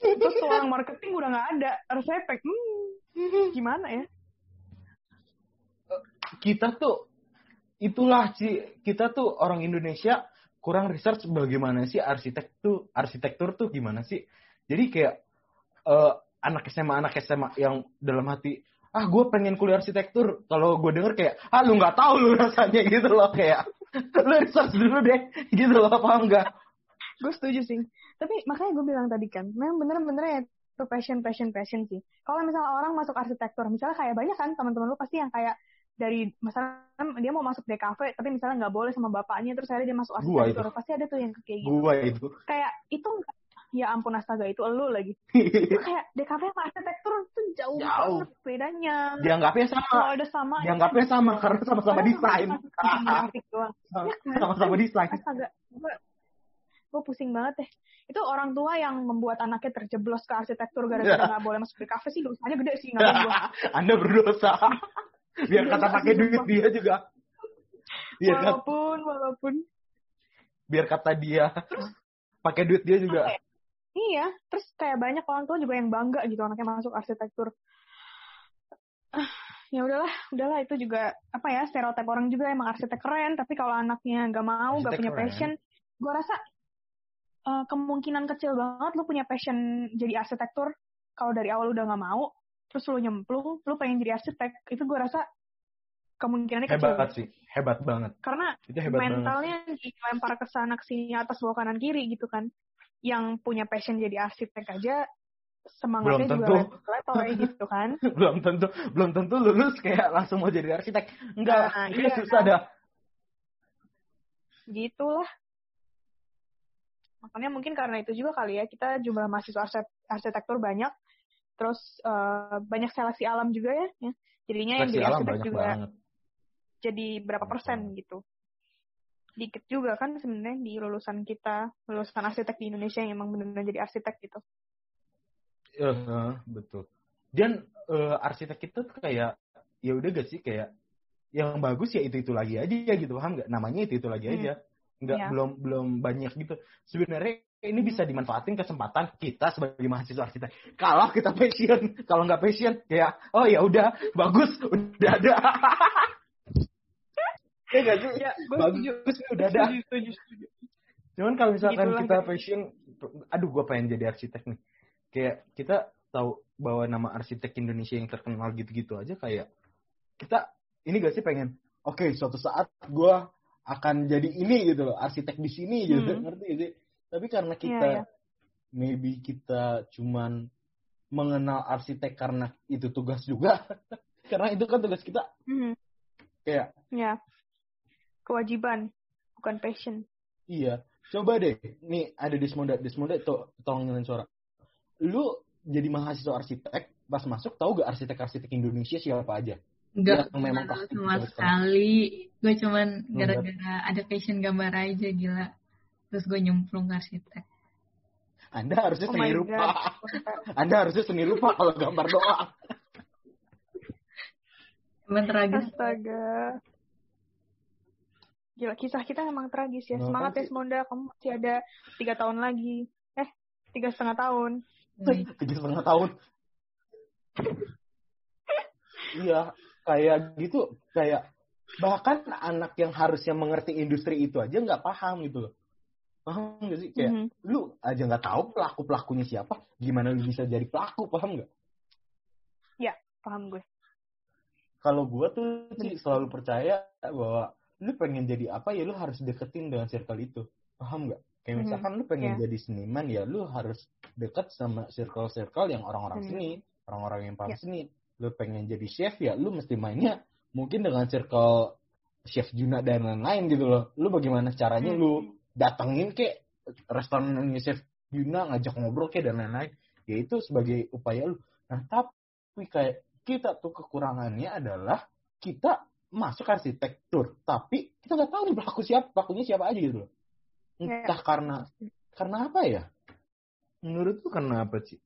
terus orang marketing udah nggak ada resepek hmm, gimana ya? Kita tuh itulah sih kita tuh orang Indonesia kurang research bagaimana sih arsitek tuh arsitektur tuh gimana sih? Jadi kayak eh, anak SMA anak SMA yang dalam hati ah gue pengen kuliah arsitektur. Kalau gue denger kayak ah lu nggak tahu lu rasanya <laughs> gitu loh kayak. Lu research dulu deh <laughs> gitu loh paham nggak? Gue setuju sih tapi makanya gue bilang tadi kan memang bener-bener ya itu passion passion passion sih kalau misalnya orang masuk arsitektur misalnya kayak banyak kan teman-teman lu pasti yang kayak dari misalnya dia mau masuk DKV tapi misalnya nggak boleh sama bapaknya terus akhirnya dia masuk Gua arsitektur pasti ada tuh yang kayak gitu gue itu kayak itu ya ampun astaga itu elu lagi. <laughs> kayak DKV sama arsitektur tuh jauh, Jauh. banget bedanya. Dianggapnya sama. Kalau ada sama, Dianggapnya sama karena sama-sama desain. Ya kan? Sama-sama desain. <laughs> Astaga, gue gue pusing banget deh. Itu orang tua yang membuat anaknya terjeblos ke arsitektur gara-gara nggak boleh masuk di kafe sih dosanya gede sih nggak gue. <laughs> Anda berdosa. <laughs> Biar kata pakai duit dia juga. Biar kata, Walaupun, walaupun. biar kata dia pakai duit dia juga. Apa ya? Iya, terus kayak banyak orang tua juga yang bangga gitu anaknya masuk arsitektur. <sighs> Ya udahlah, udahlah itu juga apa ya stereotip orang juga emang arsitek keren, tapi kalau anaknya nggak mau, nggak punya keren. passion, gue rasa eh, kemungkinan kecil banget lu punya passion jadi arsitektur kalau dari awal udah nggak mau, terus lu nyemplung, lu pengen jadi arsitek, itu gue rasa kemungkinannya kecil. Hebat sih, hebat banget. Karena Itu hebat banget. mentalnya dilempar ke sana ke sini atas bawah kanan kiri gitu kan yang punya passion jadi arsitek aja semangatnya Belum juga tentu. letoy gitu kan <laughs> belum tentu belum tentu lulus kayak langsung mau jadi arsitek. Enggak, Nah, itu iya, susah dah. gitulah makanya mungkin karena itu juga kali ya kita jumlah mahasiswa arsitek- arsitektur banyak terus eh, banyak seleksi alam juga ya, ya. jadinya yang Seleksi jadi alam arsitek banyak juga banget. jadi berapa persen gitu dikit juga kan sebenarnya di lulusan kita lulusan arsitek di Indonesia yang emang benar-benar jadi arsitek gitu Eh, betul. Dan eh, arsitek itu tuh kayak ya udah gak sih kayak yang bagus ya itu itu lagi aja gitu paham nggak namanya itu itu lagi Hmm. aja nggak Iya. belum belum banyak gitu sebenarnya ini bisa dimanfaatin kesempatan kita sebagai mahasiswa arsitek kalau kita passion kalau nggak passion ya oh ya udah bagus udah ada <laughs> ya gak sih ya bagus udah ada setuju, setuju, setuju. Cuman kalau misalkan Gitulah, kita passion, aduh gue pengen jadi arsitek nih. Kayak kita tahu bahwa nama arsitek Indonesia yang terkenal gitu-gitu aja kayak kita ini gak sih pengen, oke suatu saat gue akan jadi ini gitu loh, arsitek di sini gitu, Hmm. ngerti gak sih? Tapi karena Iya, kita, iya. maybe kita cuman mengenal arsitek karena itu tugas juga, <laughs> karena itu kan tugas kita Mhm. kayak Ya. Kewajiban, bukan passion. Iya, coba deh. Nih ada Desmonda, Desmonda to tolong nyalain suara. Lu jadi mahasiswa arsitek, pas masuk tahu gak arsitek-arsitek Indonesia siapa aja? Enggak Yang memang pasti sama sekali. Gue cuman gara-gara ada passion gambar aja gila. Terus gue nyemplung ke arsitek. Anda harusnya Oh seni rupa. <laughs> Anda harusnya seni rupa kalau gambar doang. <laughs> Cuman tragis. Astaga. Gila, kisah kita memang tragis ya. Semangat ya? Semonda. Kamu masih ada tiga tahun lagi. Eh, tiga setengah tahun. Tiga setengah tahun. <laughs> iya, kayak gitu. Kayak bahkan anak yang harusnya mengerti industri itu aja nggak paham gitu loh. Paham gak sih? Kayak Mhm. lu aja nggak tahu pelaku pelakunya siapa, gimana lu bisa jadi pelaku? Paham nggak? Paham gue. kalau gue tuh Ci, selalu percaya bahwa lu pengen jadi apa ya lu harus deketin dengan circle itu paham nggak kayak Mhm, misalkan lu pengen iya. jadi seniman ya lu harus deket sama circle-circle yang orang-orang Hmm. seni orang-orang yang paham Iya. seni lu pengen jadi chef ya lu mesti mainnya mungkin dengan circle chef Juna dan lain-lain gitu loh lu bagaimana caranya Hmm. lu datengin ke restorannya chef Juna ngajak ngobrol ke dan lain-lain ya itu sebagai upaya lu nah tapi kayak kita tuh kekurangannya adalah kita masuk arsitektur tapi kita nggak tahu nih pelaku siapa pelakunya siapa aja gitu loh Ya. entah karena karena apa ya menurut tuh karena apa sih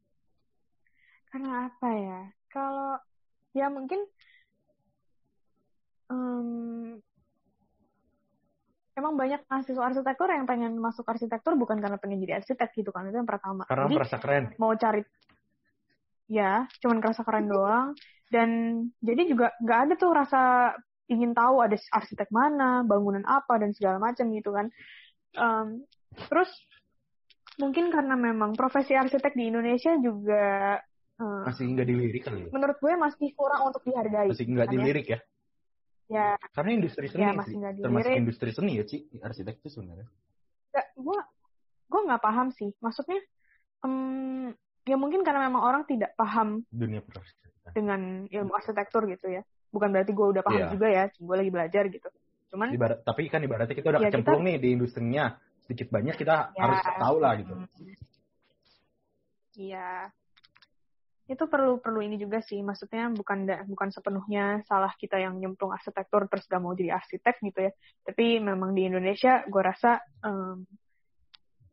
Karena apa ya? Kalau ya mungkin em, emang banyak mahasiswa arsitektur yang pengen masuk arsitektur bukan karena pengen jadi arsitek gitu kan itu yang pertama. karena Jadi merasa keren. mau cari ya cuman kerasa keren doang. Dan jadi juga nggak ada tuh rasa ingin tahu ada arsitek mana bangunan apa dan segala macam gitu kan. Em, terus mungkin karena memang profesi arsitek di Indonesia juga em, masih nggak dilirik kali ya menurut gue masih kurang untuk dihargai. Masih nggak kan ya? dilirik ya? Ya. Karena industri seni Ya, masih sih. termasuk industri seni ya sih arsitek itu sebenarnya. Nggak gue gue nggak paham sih. Maksudnya em, ya mungkin karena memang orang tidak paham dunia perarsitekturan dengan ilmu arsitektur gitu ya. Bukan berarti gue udah paham Iya. juga ya, gue lagi belajar gitu. Cuman Ibarat, tapi kan ibaratnya kita udah Ya, kecemplung nih di industrinya. Sedikit banyak kita Ya. harus tahu lah gitu. Mm, Iya. Itu perlu perlu ini juga sih. Maksudnya bukan da, bukan sepenuhnya salah kita yang nyemplung arsitektur terus gak mau jadi arsitek gitu ya. Tapi memang di Indonesia gue rasa um,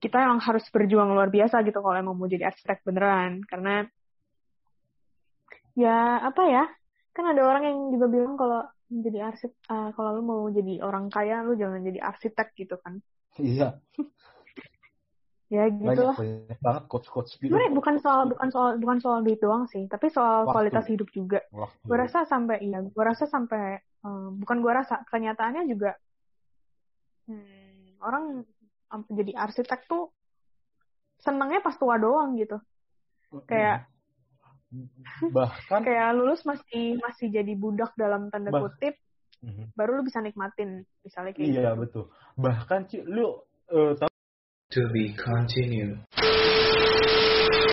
kita yang harus berjuang luar biasa gitu kalau emang mau jadi arsitek beneran. Karena ya apa ya? Kan ada orang yang juga bilang kalau jadi arsitek uh, kalau lu mau jadi orang kaya lu jangan jadi arsitek gitu kan. Iya. <laughs> ya gitu lah. Banyak banget coach-coach gitu. Sebenarnya bukan soal bukan soal bukan soal duit doang sih, tapi soal Waktu. kualitas hidup juga. Waktu. Gue rasa sampai iya, gue rasa sampai um, bukan gue rasa kenyataannya juga hmm, orang um, jadi arsitek tuh senangnya pas tua doang gitu. Kayak bahkan kayak lulus masih masih jadi budak dalam tanda Bah- kutip, Mhm. baru lu bisa nikmatin misalnya kayak iya gitu. betul. Bahkan Ci, lu tahu To be continued.